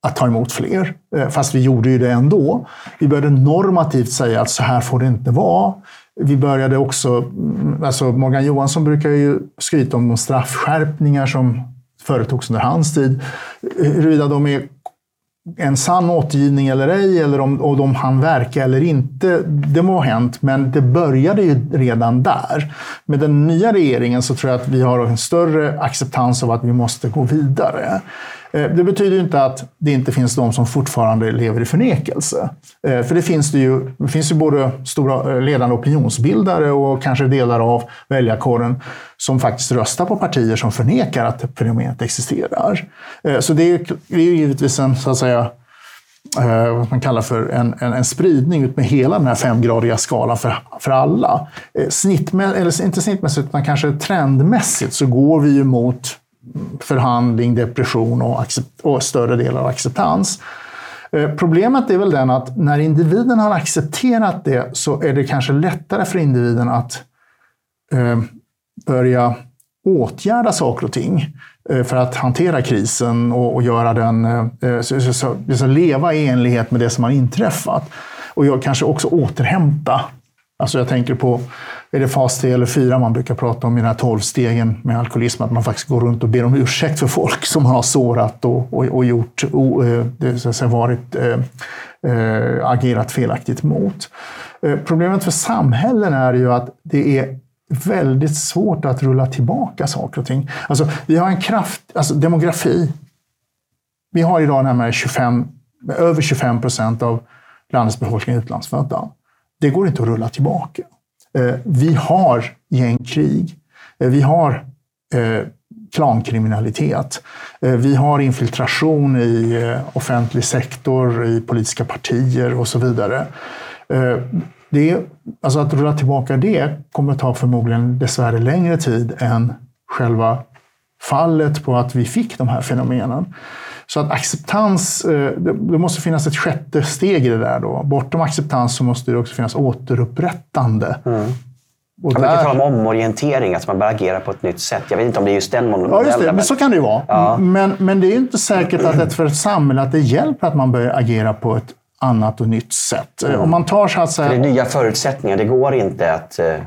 att ta emot fler. Eh, fast vi gjorde ju det ändå. Vi började normativt säga att så här får det inte vara. Vi började också, mm, alltså Morgan Johansson brukar ju skryta om de straffskärpningar som företogs under hans tid. Huruvida de är en sann återgivning eller ej, eller om, om de han verka eller inte, det må ha hänt, men det började ju redan där. Med den nya regeringen så tror jag att vi har en större acceptans av att vi måste gå vidare. Eh, det betyder inte att det inte finns de som fortfarande lever i förnekelse. Eh, för det finns det ju, det finns ju både stora eh, ledande opinionsbildare och kanske delar av väljarkåren som faktiskt röstar på partier som förnekar att fenomenet existerar. Så det är, det är givetvis en, så att säga, vad man kallar för en, en, en, spridning ut med hela den här femgradiga skalan för, för alla. Snittmä, eller inte snittmässigt, utan kanske trendmässigt så går vi ju mot förhandling, depression och, och större del av acceptans. Eh, problemet är väl den att när individen har accepterat det så är det kanske lättare för individen att eh, börja åtgärda saker och ting eh, för att hantera krisen och, och göra den, eh, eh så, så, så, leva i enlighet med det som har inträffat. Och jag kanske också återhämta. Alltså jag tänker på är det fas 3 eller 4 man brukar prata om i den här 12 stegen med alkoholism, att man faktiskt går runt och ber om ursäkt för folk som man har sårat och, och, och gjort, och, eh, det, så säga, varit, äh, agerat felaktigt mot. Problemet för samhällen är ju att det är väldigt svårt att rulla tillbaka saker och ting. Alltså, vi har en kraft, alltså demografi. Vi har idag närmare 25, över 25 procent av landets befolkning utlandsfödda. Det går inte att rulla tillbaka. Eh, vi har gängkrig. Eh, vi har eh, klankriminalitet. Eh, vi har infiltration i eh, offentlig sektor, i politiska partier och så vidare. Eh, det, alltså att rulla tillbaka det kommer att ta förmodligen dessvärre längre tid än själva fallet på att vi fick de här fenomenen. Så att acceptans, det måste finnas ett sjätte steg i det där. Då. Bortom acceptans så måste det också finnas återupprättande. Mm. Och man kan tala om omorientering, att man börjar agera på ett nytt sätt. Jag vet inte om det är just den modellen. Ja, just det. Men så kan det ju vara. Ja. Men, men det är inte säkert att ett, för ett samhälle att det hjälper att man börjar agera på ett annat och nytt sätt. Mm. Om man tar så att säga... det är nya förutsättningar. Det går inte att... Uh...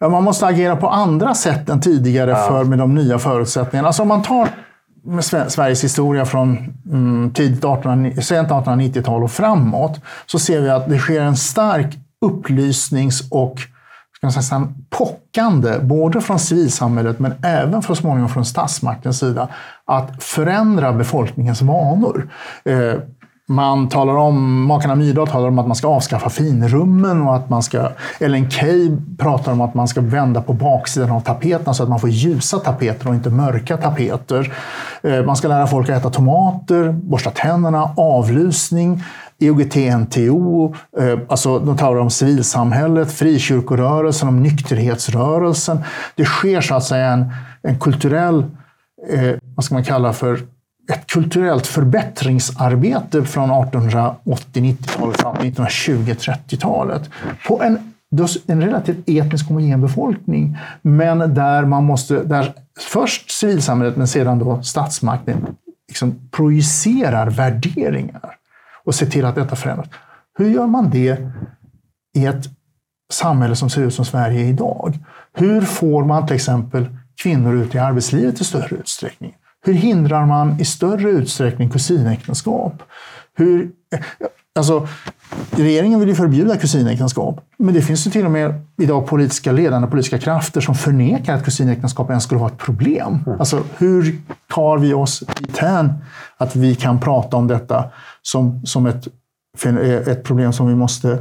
Ja, man måste agera på andra sätt än tidigare ja. för med de nya förutsättningarna. Alltså om man tar Sveriges historia från mm, tidigt 18, sent 1890-tal och framåt så ser vi att det sker en stark upplysnings och ska man säga, pockande, både från civilsamhället men även för småningom från statsmaktens sida, att förändra befolkningens vanor. Eh, man talar om, makarna Myrdal talar om att man ska avskaffa finrummen och att man ska... Ellen Key pratar om att man ska vända på baksidan av tapeterna så att man får ljusa tapeter och inte mörka tapeter. Eh, man ska lära folk att äta tomater, borsta tänderna, avlusning, IOGT-NTO. Eh, alltså de talar om civilsamhället, frikyrkorörelsen, om nykterhetsrörelsen. Det sker så att säga en, en kulturell, eh, vad ska man kalla för, ett kulturellt förbättringsarbete från 1880-90-talet fram till 1920-30-talet. På en, en relativt etnisk homogen befolkning, men där man måste, där först civilsamhället men sedan då statsmakten liksom projicerar värderingar och ser till att detta förändras. Hur gör man det i ett samhälle som ser ut som Sverige idag? Hur får man till exempel kvinnor ut i arbetslivet i större utsträckning? Hur hindrar man i större utsträckning kusinäktenskap? Hur, alltså, regeringen vill ju förbjuda kusinäktenskap, men det finns ju till och med idag politiska ledande politiska krafter som förnekar att kusinäktenskap ens skulle vara ett problem. Mm. Alltså, hur tar vi oss dithän att vi kan prata om detta som, som ett, ett problem som vi måste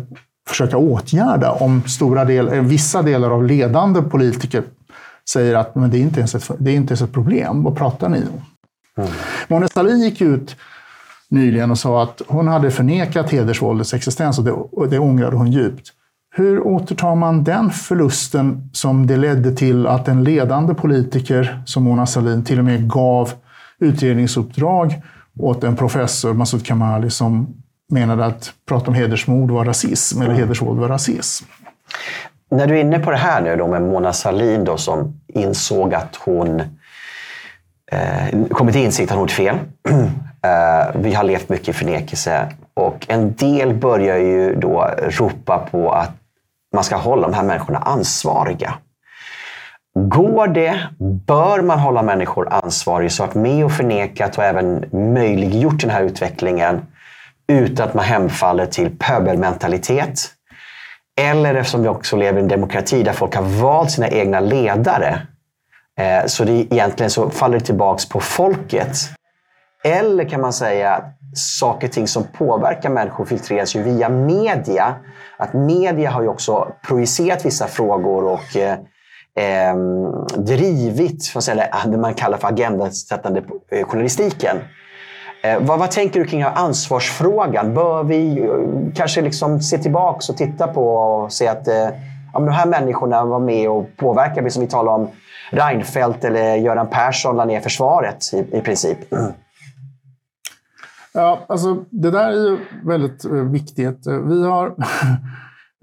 försöka åtgärda om stora del, vissa delar av ledande politiker säger att men det, är inte ens ett, det är inte ens ett problem. Vad pratar ni om? Mm. Mona Sahlin gick ut nyligen och sa att hon hade förnekat hedersvåldets existens och det, och det ångrade hon djupt. Hur återtar man den förlusten som det ledde till att en ledande politiker som Mona Sahlin till och med gav utredningsuppdrag åt en professor, Masoud Kamali, som menade att prata om hedersmord var rasism, eller hedersvåld var rasism. När du är inne på det här nu då med Mona Sahlin då, som insåg att hon eh, kommit till insikt att hon gjort fel. eh, vi har levt mycket i förnekelse och en del börjar ju då ropa på att man ska hålla de här människorna ansvariga. Går det, bör man hålla människor ansvariga så att med och förnekat och även möjliggjort den här utvecklingen utan att man hemfaller till pöbelmentalitet eller eftersom vi också lever i en demokrati där folk har valt sina egna ledare. Eh, så det egentligen så faller det tillbaka på folket. Eller kan man säga att saker och ting som påverkar människor filtreras ju via media. Att media har ju också projicerat vissa frågor och eh, ehm, drivit det man kallar för agendasättande eh, journalistiken. Eh, vad, vad, tänker du kring ansvarsfrågan? Bör vi eh, kanske liksom se tillbaka och titta på och se att eh, ja, de här människorna var med och påverkade, som vi talar om Reinfeldt eller Göran Persson la ner försvaret i, i princip? Mm. Ja, alltså det där är ju väldigt eh, viktigt. Eh, vi har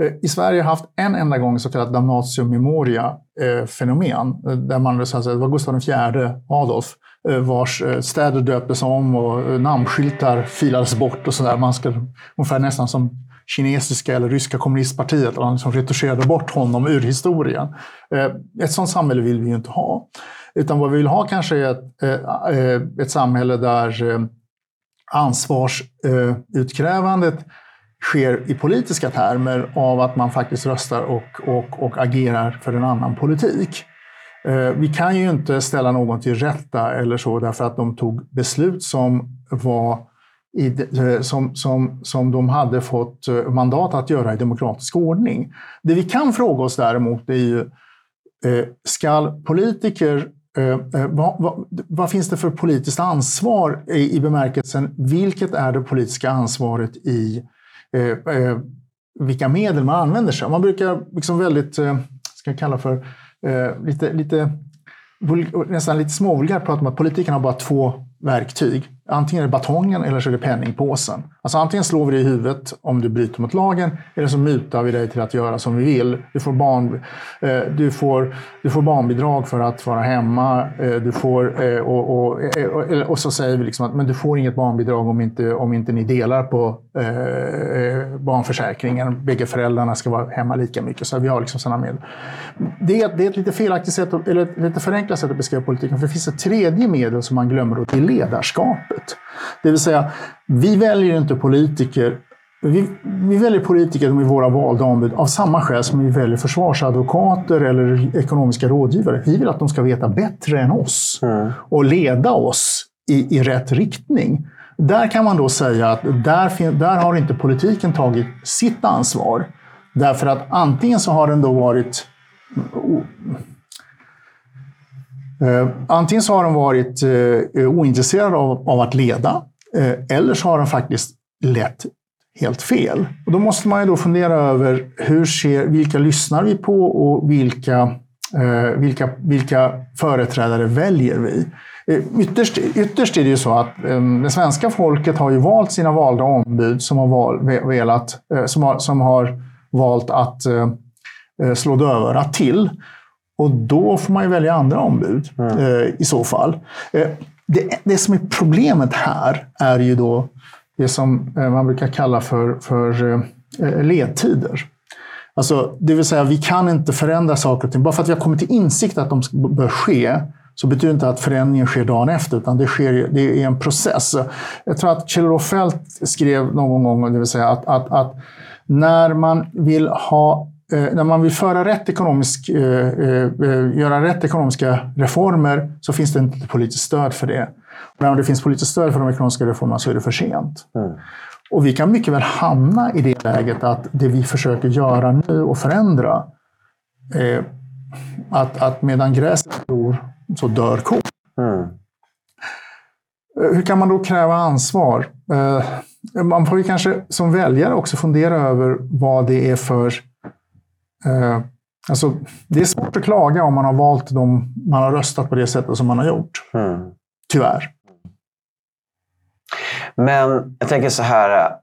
eh, i Sverige haft en enda gång så kallat damnatio memoria-fenomen. Där man, så att säga, det var Gustav IV Adolf Eh, Eh, vars eh, städer döptes om och eh, namnskyltar filades bort och sådär. Man ska ungefär nästan som kinesiska eller ryska kommunistpartiet. som liksom retuscherade bort honom ur historien. Ett sådant samhälle vill vi ju inte ha. Utan vad vi vill ha kanske är ett, ett samhälle där ansvarsutkrävandet sker i politiska termer av att man faktiskt röstar och, och, och agerar för en annan politik. Eh, vi kan ju inte ställa någon till rätta eller så därför att de tog beslut som var i, eh, som, som, som de hade fått eh, mandat att göra i demokratisk ordning. Det vi kan fråga oss däremot är ju, ska politiker vad, vad, vad, finns det för politiskt ansvar i, i bemärkelsen vilket är det politiska ansvaret i eh, vilka medel man använder sig av? Man brukar liksom väldigt, ska jag kalla för eh, lite, lite, nästan lite småvulgärt pratar om att politikerna har bara två verktyg. Antingen är det batongen eller så är det penningpåsen. Alltså antingen slår vi dig i huvudet om du bryter mot lagen eller så mutar vi dig till att göra som vi vill. Du får, barn, eh, du får, du får barnbidrag för att vara hemma. Eh, du får, eh, och, och, eh, och, och, så säger vi liksom att men du får inget barnbidrag om inte, om inte ni delar på eh, barnförsäkringen. Bägge föräldrarna ska vara hemma lika mycket. Så vi har liksom sådana medel. Det, det är ett lite felaktigt sätt, eller ett lite förenklat sätt att beskriva politiken. För det finns ett tredje medel som man glömmer och det är ledarskapet. Det vill säga, vi väljer inte politiker vi, vi väljer politiker, de är våra valda ombud, av samma skäl som vi väljer försvarsadvokater eller ekonomiska rådgivare. Vi vill att de ska veta bättre än oss mm. och leda oss i, i rätt riktning. Där kan man då säga att där, där har inte politiken tagit sitt ansvar. Därför att antingen så har den då varit eh, Antingen så har de varit eh, av, av att leda, eh, eller så har de faktiskt lett helt fel. Och då måste man ju då fundera över hur ser, vilka lyssnar vi på och vilka, eh, vilka, vilka företrädare väljer vi? Eh, ytterst, ytterst är det ju så att eh, det svenska folket har ju valt sina valda ombud som har, val, velat, eh, som har, som har valt att slå dövörat till. Och då får man ju välja andra ombud mm. uh, i så fall. Det, det som är problemet här är ju då det som eh, man brukar kalla för, för eh, ledtider. Alltså, det vill säga, vi kan inte förändra saker och ting. Bara för att vi har kommit till insikt att de bör ske, så betyder inte att förändringen sker dagen efter, utan det, sker, det är en process. Jag tror att Kjell-Olof skrev någon gång, det vill säga att, att, att när man vill ha eh, när man vill föra rätt ekonomisk, göra rätt ekonomiska reformer så finns det inte politiskt stöd för det. Men om det finns politiskt stöd för de ekonomiska reformerna så är det för sent. Mm. Och vi kan mycket väl hamna i det läget att det vi försöker göra nu och förändra, eh, att, att medan gräset gror så dör kon. Mm. Eh, hur kan man då kräva ansvar? Eh, man får ju kanske som väljare också fundera över vad det är för... Eh, alltså, det är svårt att klaga om man har valt dem man har röstat på det sättet som man har gjort. Mm. Tyvärr. Men jag tänker så här.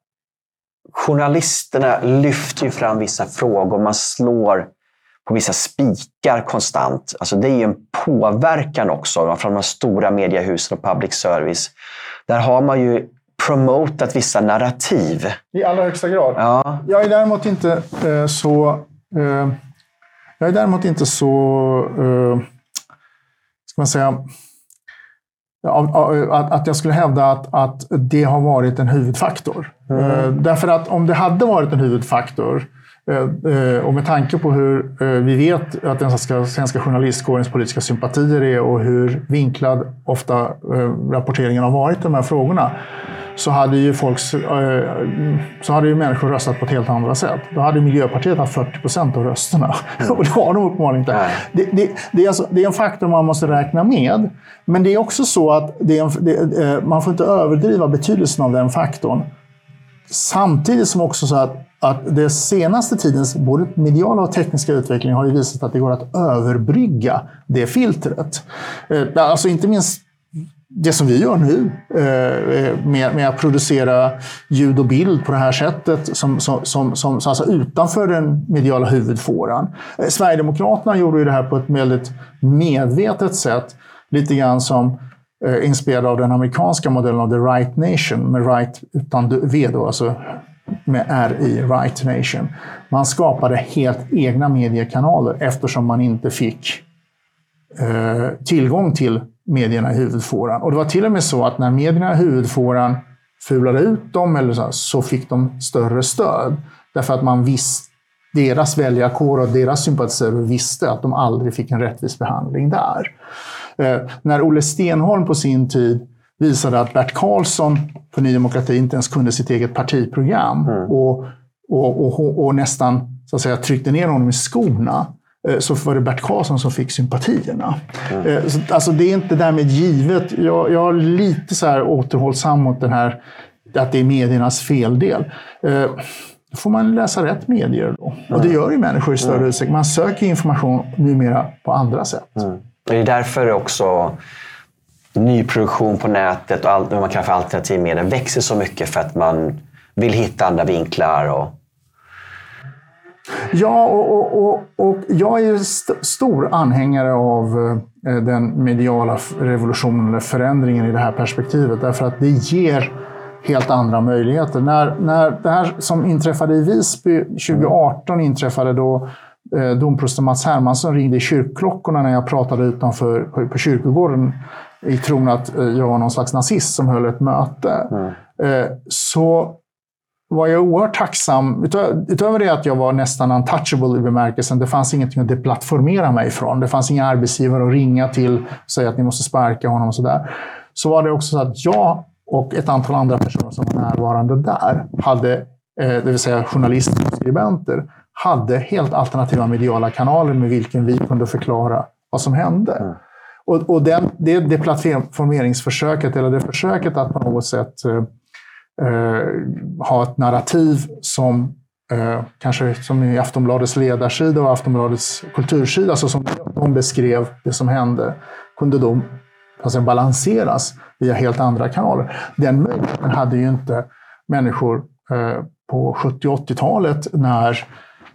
Journalisterna lyfter ju fram vissa frågor. Man slår på vissa spikar konstant. Alltså det är ju en påverkan också från de stora mediehusen och public service. Där har man ju promotat vissa narrativ. I allra högsta grad. Ja. Jag är däremot inte eh, så... Eh, jag är däremot inte så... Eh, ska man säga att, jag skulle hävda att, att det har varit en huvudfaktor. Mm. Eh, därför att om det hade varit en huvudfaktor och med tanke på hur vi vet att den svenska, svenska journalistkårens politiska sympatier är och hur vinklad ofta rapporteringen har varit i de här frågorna så hade ju, folks, eh, så hade ju människor röstat på ett helt andra sätt. Då hade Miljöpartiet haft 40 procent av rösterna. Mm. Och det har de uppenbarligen inte. Det, det, det, är alltså, det är en faktor man måste räkna med. Men det är också så att det en, eh, man får inte överdriva betydelsen av den faktorn. Samtidigt som också så att, att det senaste tidens både mediala och tekniska utveckling har ju visat att det går att överbrygga det filtret. Eh, alltså inte minst det som vi gör nu eh, eh, med, med, att producera ljud och bild på det här sättet, som, som, som, som alltså utanför den mediala huvudfåran. Eh, Sverigedemokraterna gjorde ju det här på ett väldigt medvetet sätt, lite grann som eh, inspirerad av den amerikanska modellen av The Right Nation, med right utan V då, alltså med R i Right Nation. Man skapade helt egna mediekanaler eftersom man inte fick eh, tillgång till medierna i huvudfåran. Och det var till och med så att när medierna i huvudfåran fulade ut dem eller så, så fick de större stöd. Därför att man visste, deras väljarkår och deras sympatisörer visste att de aldrig fick en rättvis behandling där. Eh, när Olle Stenholm på sin tid visade att Bert Karlsson för Ny Demokrati inte ens kunde sitt eget partiprogram mm. och, och, och, och, nästan så att säga, tryckte ner honom i skorna så var det Bert Karlsson som fick sympatierna. Mm. alltså det är inte därmed givet. Jag, jag är lite så här återhållsam mot den här att det är mediernas feldel. Eh, då får man läsa rätt medier då. Mm. Och det gör ju människor i större mm. utsträckning. Man söker information numera på andra sätt. Mm. Det är därför också nyproduktion på nätet och allt vad man kallar för alternativ media växer så mycket för att man vill hitta andra vinklar och Ja, och, och, och, och jag är st stor anhängare av eh, den mediala revolutionen, eller förändringen i det här perspektivet. Därför att det ger helt andra möjligheter. När, när det här som inträffade i Visby 2018 inträffade då eh, domprosten Mats Hermansson ringde i kyrkklockorna när jag pratade utanför på, på kyrkogården i tron att eh, jag var någon slags nazist som höll ett möte. Mm. Eh, så var jag oerhört tacksam. Utöver det att jag var nästan untouchable i bemärkelsen, det fanns ingenting att deplattformera mig ifrån. Det fanns inga arbetsgivare att ringa till och säga att ni måste sparka honom och sådär. Så var det också så att jag och ett antal andra personer som var närvarande där, hade, eh, det vill säga journalister och skribenter, hade helt alternativa mediala kanaler med vilken vi kunde förklara vad som hände. Mm. Och, och den, det, det plattformeringsförsöket, eller det försöket att på något sätt eh, Eh, ha ett narrativ som eh, kanske som i Aftonbladets ledarsida och Aftonbladets kultursida, så som de beskrev det som hände, kunde då alltså, balanseras via helt andra kanaler. Den möjligheten hade ju inte människor eh, på 70 och 80-talet när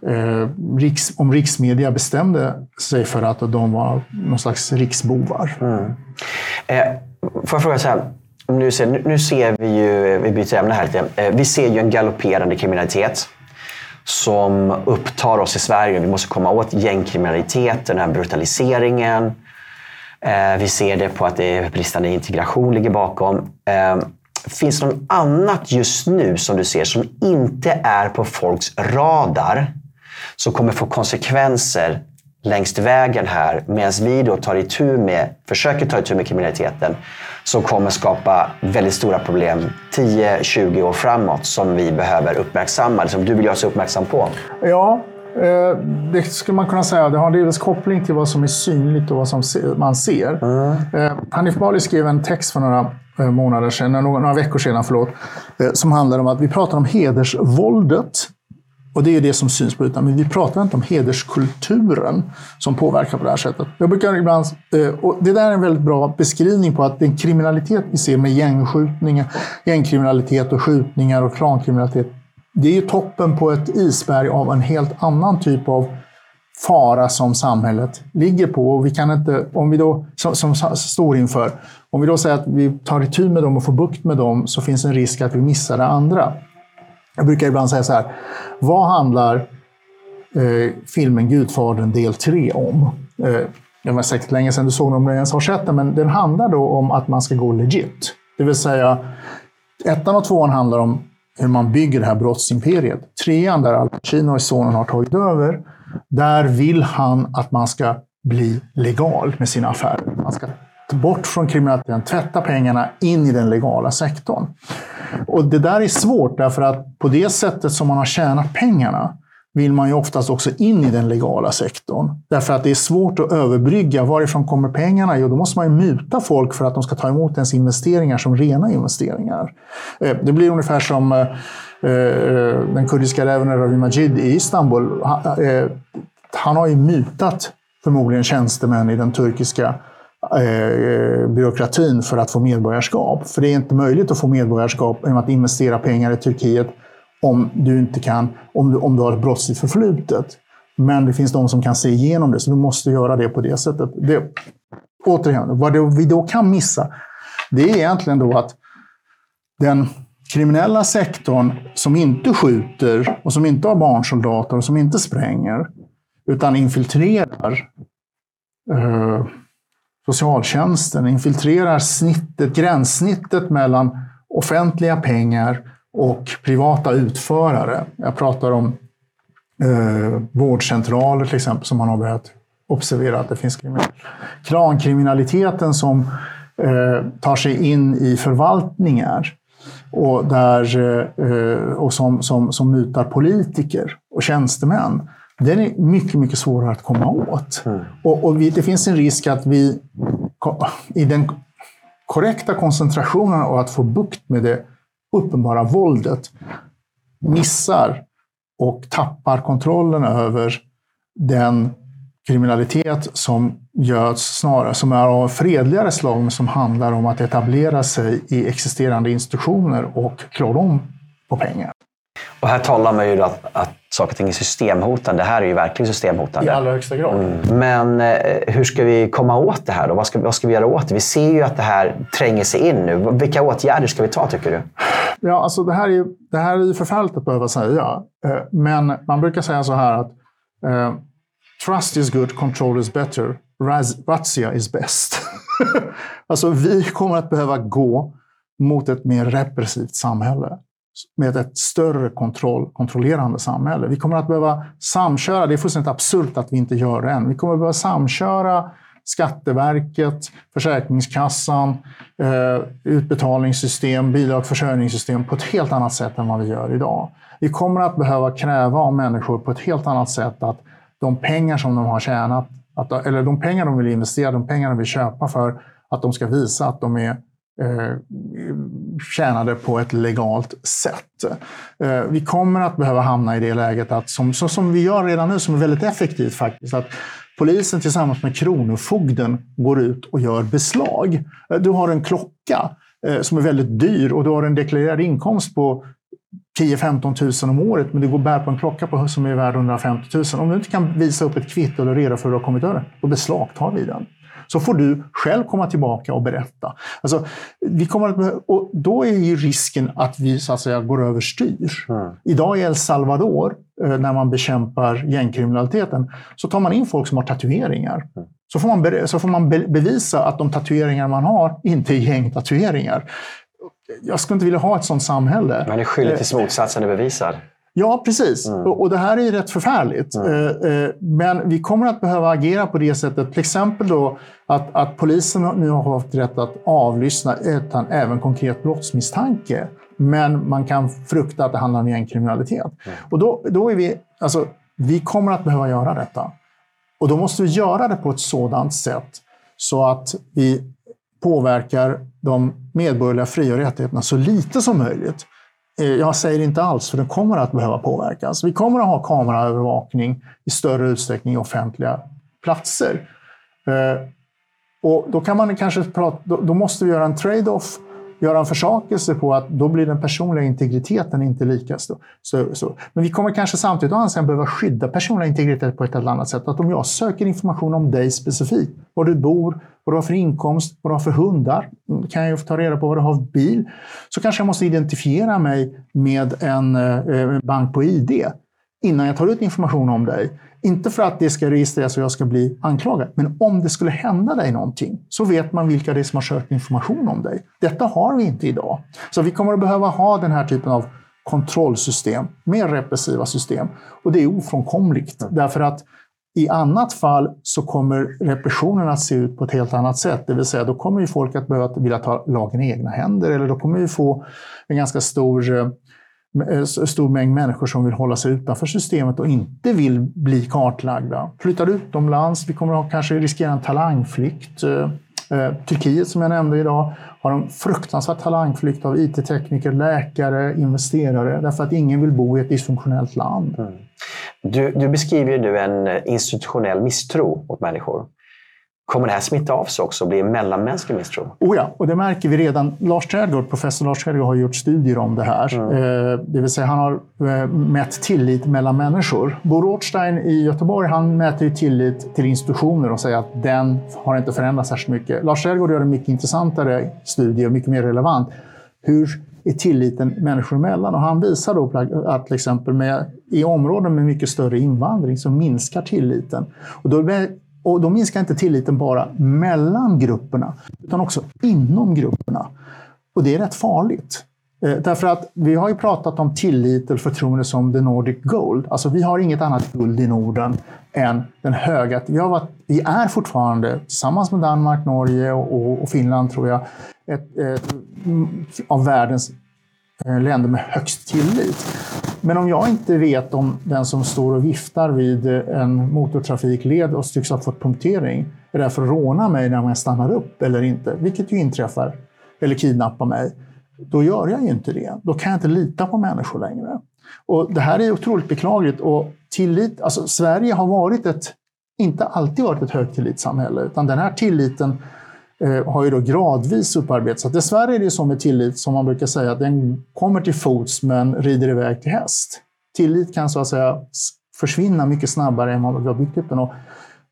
eh, riks, om riksmedia bestämde sig för att de var någon slags riksbovar. Mm. Eh, får jag fråga så här, nu ser, nu ser vi ju, eh, vi byter ämne här lite. Eh, vi ser ju en galopperande kriminalitet som upptar oss i Sverige. Vi måste komma åt gängkriminaliteten, den här brutaliseringen. Eh, vi ser det på att det är bristande integration ligger bakom. Ehm, finns det något annat just nu som du ser som inte är på folks radar som kommer få konsekvenser längs vägen här medan vi då tar itu med, försöker ta itu med kriminaliteten som kommer skapa väldigt stora problem 10-20 år framåt som vi behöver uppmärksamma, som du vill göra oss uppmärksam på? Ja, eh, det skulle man kunna säga. Det har delvis koppling till vad som är synligt och vad som man ser. Mm. Eh, Hanif Bali skrev en text för några eh, månader sedan, några veckor sedan, förlåt, som handlar om att vi pratar om hedersvåldet och det är det som syns på ytan. Men vi pratar inte om hederskulturen som påverkar på det här sättet. Jag brukar ibland, eh, och det där är en väldigt bra beskrivning på att den kriminalitet vi ser med gängskjutningar, gängkriminalitet och skjutningar och klankriminalitet. Det är ju toppen på ett isberg av en helt annan typ av fara som samhället ligger på. Och vi kan inte, om vi då, som, som står inför, om vi då säger att vi tar itu med dem och får bukt med dem så finns en risk att vi missar det andra. Jag brukar ibland säga så här, vad handlar eh, filmen Gudfadern del 3 om? Eh, det var säkert länge sedan du såg den om du ens har sett den, men den handlar då om att man ska gå legit. Det vill säga, ettan och tvåan handlar om hur man bygger det här brottsimperiet. Trean, där Al Pacino och sonen har tagit över, där vill han att man ska bli legal med sina affärer. Man ska bort från kriminaliteten, tvätta pengarna in i den legala sektorn. Och det där är svårt därför att på det sättet som man har tjänat pengarna vill man ju oftast också in i den legala sektorn. Därför att det är svårt att överbrygga. Varifrån kommer pengarna? Jo, då måste man ju muta folk för att de ska ta emot ens investeringar som rena investeringar. Eh, det blir ungefär som eh, eh, den kurdiska räven Ravi Majid i Istanbul. Han har ju mutat förmodligen tjänstemän i den turkiska eh, byråkratin för att få medborgarskap. För det är inte möjligt att få medborgarskap genom att investera pengar i Turkiet om du inte kan, om du, om du har ett brottsligt förflutet. Men det finns de som kan se igenom det, så du måste göra det på det sättet. Det, återigen, vad det, vi då kan missa, det är egentligen då att den kriminella sektorn som inte skjuter och som inte har barnsoldater och som inte spränger, utan infiltrerar eh, socialtjänsten infiltrerar snittet, gränssnittet mellan offentliga pengar och privata utförare. Jag pratar om eh, vårdcentraler till exempel som man har börjat observera att det finns klankriminaliteten som eh, tar sig in i förvaltningar och, där, eh, och som, som, som mutar politiker och tjänstemän den är mycket, mycket svårare att komma åt. Mm. Och, och vi, det finns en risk att vi i den korrekta koncentrationen av att få bukt med det uppenbara våldet missar och tappar kontrollen över den kriminalitet som görs snarare som är av fredligare slag, men som handlar om att etablera sig i existerande institutioner och klå dem på pengar. Och här talar man ju att, att saker och ting är systemhotande. Det här är ju verkligen systemhotande. I allra högsta grad. Mm. Men eh, hur ska vi komma åt det här? Då? Vad, ska, vad ska vi göra åt det? Vi ser ju att det här tränger sig in nu. Vilka åtgärder ska vi ta, tycker du? Ja, alltså det här är ju det här är förfärligt att behöva säga. Eh, men man brukar säga så här att eh, Trust is good, control is better. Razzia is best. alltså, vi kommer att behöva gå mot ett mer repressivt samhälle med ett större kontroll, kontrollerande samhälle. Vi kommer att behöva samköra, det är fullständigt absurt att vi inte gör det än. Vi kommer att behöva samköra Skatteverket, Försäkringskassan, eh, utbetalningssystem, bidragsförsörjningssystem på ett helt annat sätt än vad vi gör idag. Vi kommer att behöva kräva av människor på ett helt annat sätt att de pengar som de har tjänat, att, eller de pengar de vill investera, de pengar de vill köpa för, att de ska visa att de är eh, tjänade på ett legalt sätt. Eh, vi kommer att behöva hamna i det läget att, som, så, som vi gör redan nu, som är väldigt effektivt faktiskt, att polisen tillsammans med Kronofogden går ut och gör beslag. Eh, du har en klocka eh, som är väldigt dyr och du har en deklarerad inkomst på 10-15 000 om året, men du går bär på en klocka på, som är värd 150 000. Om du inte kan visa upp ett kvitto eller reda för hur du har kommit över då beslagtar vi den. Så får du själv komma tillbaka och berätta. Alltså, vi kommer att, och då är ju risken att vi så att säga, går överstyr. Mm. Idag i El Salvador, eh, när man bekämpar gängkriminaliteten, så tar man in folk som har tatueringar. Mm. Så får man, så får man bevisa att de tatueringar man har inte är gängtatueringar. Jag skulle inte vilja ha ett sådant samhälle. Man är skyldig tills motsatsen är bevisad. Ja, precis. Mm. Och det här är ju rätt förfärligt. Mm. Eh, eh, men vi kommer att behöva agera på det sättet. Till exempel då att, att polisen nu har haft rätt att avlyssna utan även konkret brottsmisstanke. Men man kan frukta att det handlar om gängkriminalitet. Mm. Och då, då är vi, alltså, vi kommer att behöva göra detta. Och då måste vi göra det på ett sådant sätt så att vi påverkar de medborgerliga fri och rättigheterna så lite som möjligt. Eh, jag säger inte alls, för den kommer att behöva påverkas. Vi kommer att ha kameraövervakning i större utsträckning i offentliga platser. Eh, och då kan man kanske prata, då måste vi göra en trade-off, göra en försakelse på att då blir den personliga integriteten inte lika stor. Så, så. Men vi kommer kanske samtidigt å andra sidan behöva skydda personliga integritet på ett eller annat sätt. Att om jag söker information om dig specifikt, var du bor, vad du har för inkomst, vad du har för hundar. Mm, kan jag ta reda på vad du har för bil. Så kanske jag måste identifiera mig med en eh, eh bank på ID innan jag tar ut information om dig. Inte för att det ska registreras och jag ska bli anklagad, men om det skulle hända dig någonting så vet man vilka det är som har sökt information om dig. Detta har vi inte idag. Så vi kommer att behöva ha den här typen av kontrollsystem, mer repressiva system. Och det är ofrånkomligt, därför att i annat fall så kommer repressionen att se ut på ett helt annat sätt. Det vill säga, då kommer ju folk att behöva vilja ta lagen i egna händer eller då kommer vi få en ganska stor, eh, Eh, stor mängd människor som vill hålla sig utanför systemet och inte vill bli kartlagda. Flyttar utomlands, vi kommer att kanske riskera en talangflykt. Eh, eh, Turkiet som jag nämnde idag har en fruktansvärd talangflykt av IT-tekniker, läkare, investerare därför att ingen vill bo i ett dysfunktionellt land. Mm. Du, du beskriver ju nu en institutionell misstro mot människor. Kommer det här smitta av sig också och bli en mellanmänsklig misstro? Oh ja, och det märker vi redan. Lars Trädgård, professor Lars Trädgård har gjort studier om det här. Mm. Eh, det vill säga han har eh, mätt tillit mellan människor. Bo Rothstein i Göteborg han mäter tillit till institutioner och säger att den har inte förändrats särskilt mycket. Lars Trädgård gör en mycket intressantare studie och mycket mer relevant. Hur är tilliten människor emellan. Och han visar då att till exempel med, i områden med mycket större invandring så minskar tilliten. Och då, och då minskar inte tilliten bara mellan grupperna, utan också inom grupperna. Och det är rätt farligt. Eh, därför att vi har ju pratat om tillit och förtroende som the Nordic Gold. Alltså vi har inget annat guld i Norden än den höga... Vi, har varit, vi är fortfarande, tillsammans med Danmark, Norge och, och Finland tror jag, ett, ett, av världens eh, länder med högst tillit. Men om jag inte vet om den som står och viftar vid en motortrafikled och tycks ha fått punktering är där för att råna mig när jag stannar upp eller inte, vilket ju inträffar, eller kidnappa mig, då gör jag ju inte det. Då kan jag inte lita på människor längre. Och Det här är otroligt beklagligt. Och tillit, alltså Sverige har varit ett, inte alltid varit ett högtillitssamhälle, utan den här tilliten eh, har ju då gradvis upparbetats. Dessvärre är det så med tillit som man brukar säga, att den kommer till fots men rider iväg till häst. Tillit kan så att säga försvinna mycket snabbare än man har byggt upp den. Och,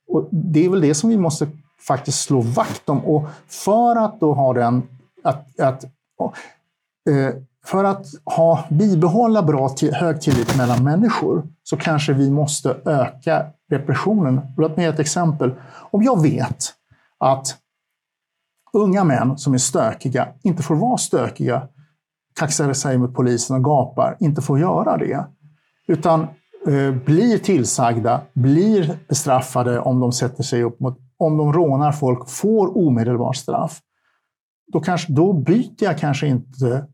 och det är väl det som vi måste faktiskt slå vakt om. Och för att då ha den, att, att eh, för att ha, bibehålla bra hög tillit mellan människor så kanske vi måste öka repressionen. Låt mig ge ett exempel. Om jag vet att unga män som är stökiga inte får vara stökiga kaxar sig mot polisen och gapar inte får göra det. Utan eh, blir tillsagda, blir bestraffade om de sätter sig upp mot, om de rånar folk, får omedelbart straff. Då, kanske, då byter jag kanske inte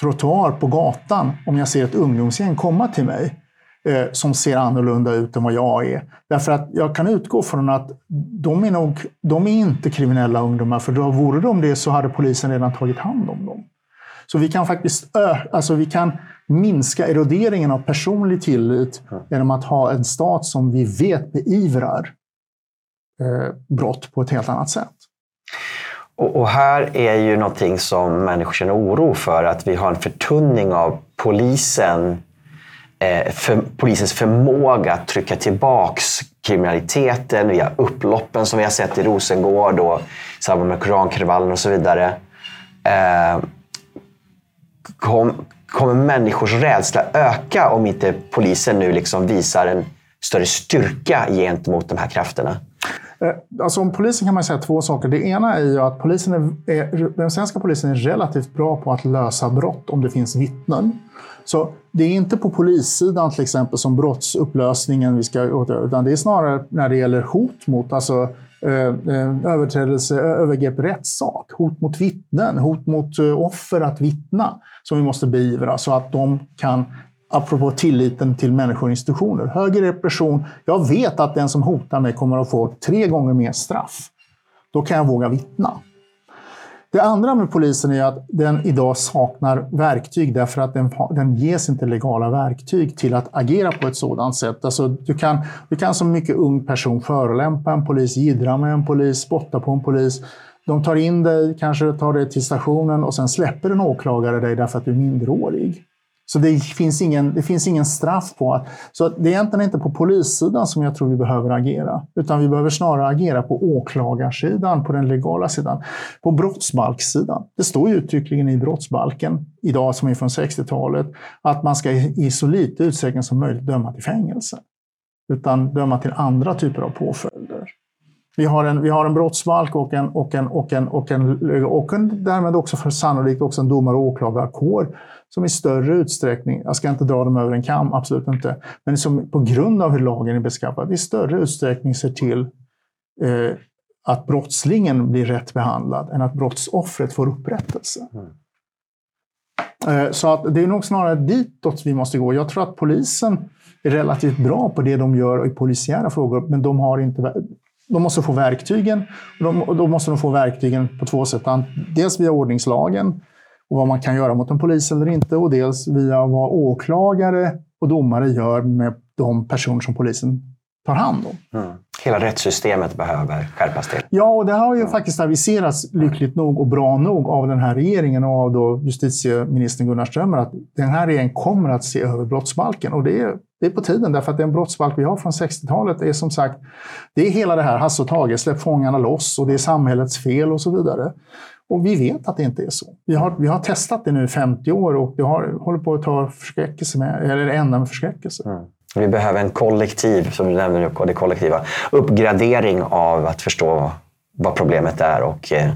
trottoar på gatan om jag ser ett ungdomsgäng komma till mig eh, som ser annorlunda ut än vad jag är. Därför att jag kan utgå från att de är, nog, de är inte kriminella ungdomar, för då vore de det så hade polisen redan tagit hand om dem. Så vi kan faktiskt ö, alltså vi kan minska eroderingen av personlig tillit genom att ha en stat som vi vet beivrar eh, brott på ett helt annat sätt. Och, och, här är ju någonting som människor känner oro för, att vi har en förtunning av polisen, Eh, för, polisens förmåga att trycka tillbaks kriminaliteten via upploppen som vi har sett i Rosengård och i samband med korankravallen och så vidare. Eh, kom, kommer människors rädsla öka om inte polisen nu liksom visar en större styrka gentemot de här krafterna? Eh, alltså om polisen kan man säga två saker. Det ena är ju att polisen är, är, den svenska polisen är relativt bra på att lösa brott om det finns vittnen. Så det är inte på polissidan till exempel som brottsupplösningen vi ska åtgärda, utan det är snarare när det gäller hot mot, alltså eh, eh, överträdelse, övergrepp, rättssak, hot mot vittnen, hot mot offer att vittna som vi måste beivra så att de kan apropå tilliten till människor och institutioner. Högre repression. Jag vet att den som hotar mig kommer att få tre gånger mer straff. Då kan jag våga vittna. Det andra med polisen är att den idag saknar verktyg därför att den, den ges inte legala verktyg till att agera på ett sådant sätt. Alltså, du, kan, du kan som mycket ung person förolämpa en polis, jiddra med en polis, spotta på en polis. De tar in dig, kanske tar dig till stationen och sen släpper en åklagare dig därför att du är minderårig. Så det finns ingen, det finns ingen straff på att... Så det är egentligen inte på polissidan som jag tror vi behöver agera. Utan vi behöver snarare agera på åklagarsidan, på den legala sidan. På brottsbalkssidan. Det står ju uttryckligen i brottsbalken, idag som är från 60-talet, att man ska i så lite utsträckning som möjligt döma till fängelse. Utan döma till andra typer av påföljder. Vi har en, vi har en brottsbalk och en, och en, och en, och en, och en därmed också för sannolikt också en domar och åklagarkår som i större utsträckning, jag ska inte dra dem över en kam, absolut inte, men som på grund av hur lagen är beskaffad i större utsträckning ser till eh, att brottslingen blir rätt behandlad än att brottsoffret får upprättelse. Mm. Eh, så att det är nog snarare ditåt vi måste gå. Jag tror att polisen är relativt bra på det de gör i polisiära frågor, men de har inte de måste få verktygen. Och då måste de få verktygen på två sätt. Dels via ordningslagen, och vad man kan göra mot en polis eller inte. Och dels via vad åklagare och domare gör med de personer som polisen tar hand om. Mm. Hela rättssystemet behöver skärpas till. Ja, och det har ju mm. faktiskt aviserats lyckligt nog och bra nog av den här regeringen och av då justitieministern Gunnar Strömmer att den här regeringen kommer att se över brottsbalken. Och det är, det är på tiden därför att den brottsbalk vi har från 60-talet är som sagt, det är hela det här Hasse och Tage, släpp fångarna loss och det är samhällets fel och så vidare. Och vi vet att det inte är så. Vi har, vi har testat det nu i 50 år och det har, håller på att ta förskräckelse med, eller ända med förskräckelse. Mm. Vi behöver en kollektiv, som du nämner nu, det kollektiva, uppgradering av att förstå vad problemet är och eh,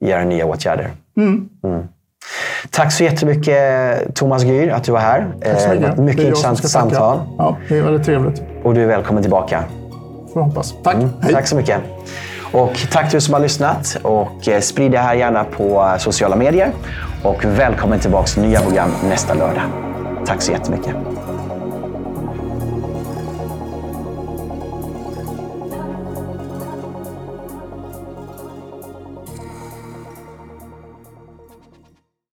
göra nya åtgärder. Mm. Mm. Tack så jättemycket Thomas Gyr att du var här. Tack så mycket. Eh, mycket intressant samtal. Ja, det är väldigt trevligt. Och du är välkommen tillbaka. Får hoppas. Tack. Mm. Tack så mycket. Och tack till er som har lyssnat och eh, sprid det här gärna på eh, sociala medier. Och välkommen tillbaka till nya program nästa lördag. Tack så jättemycket.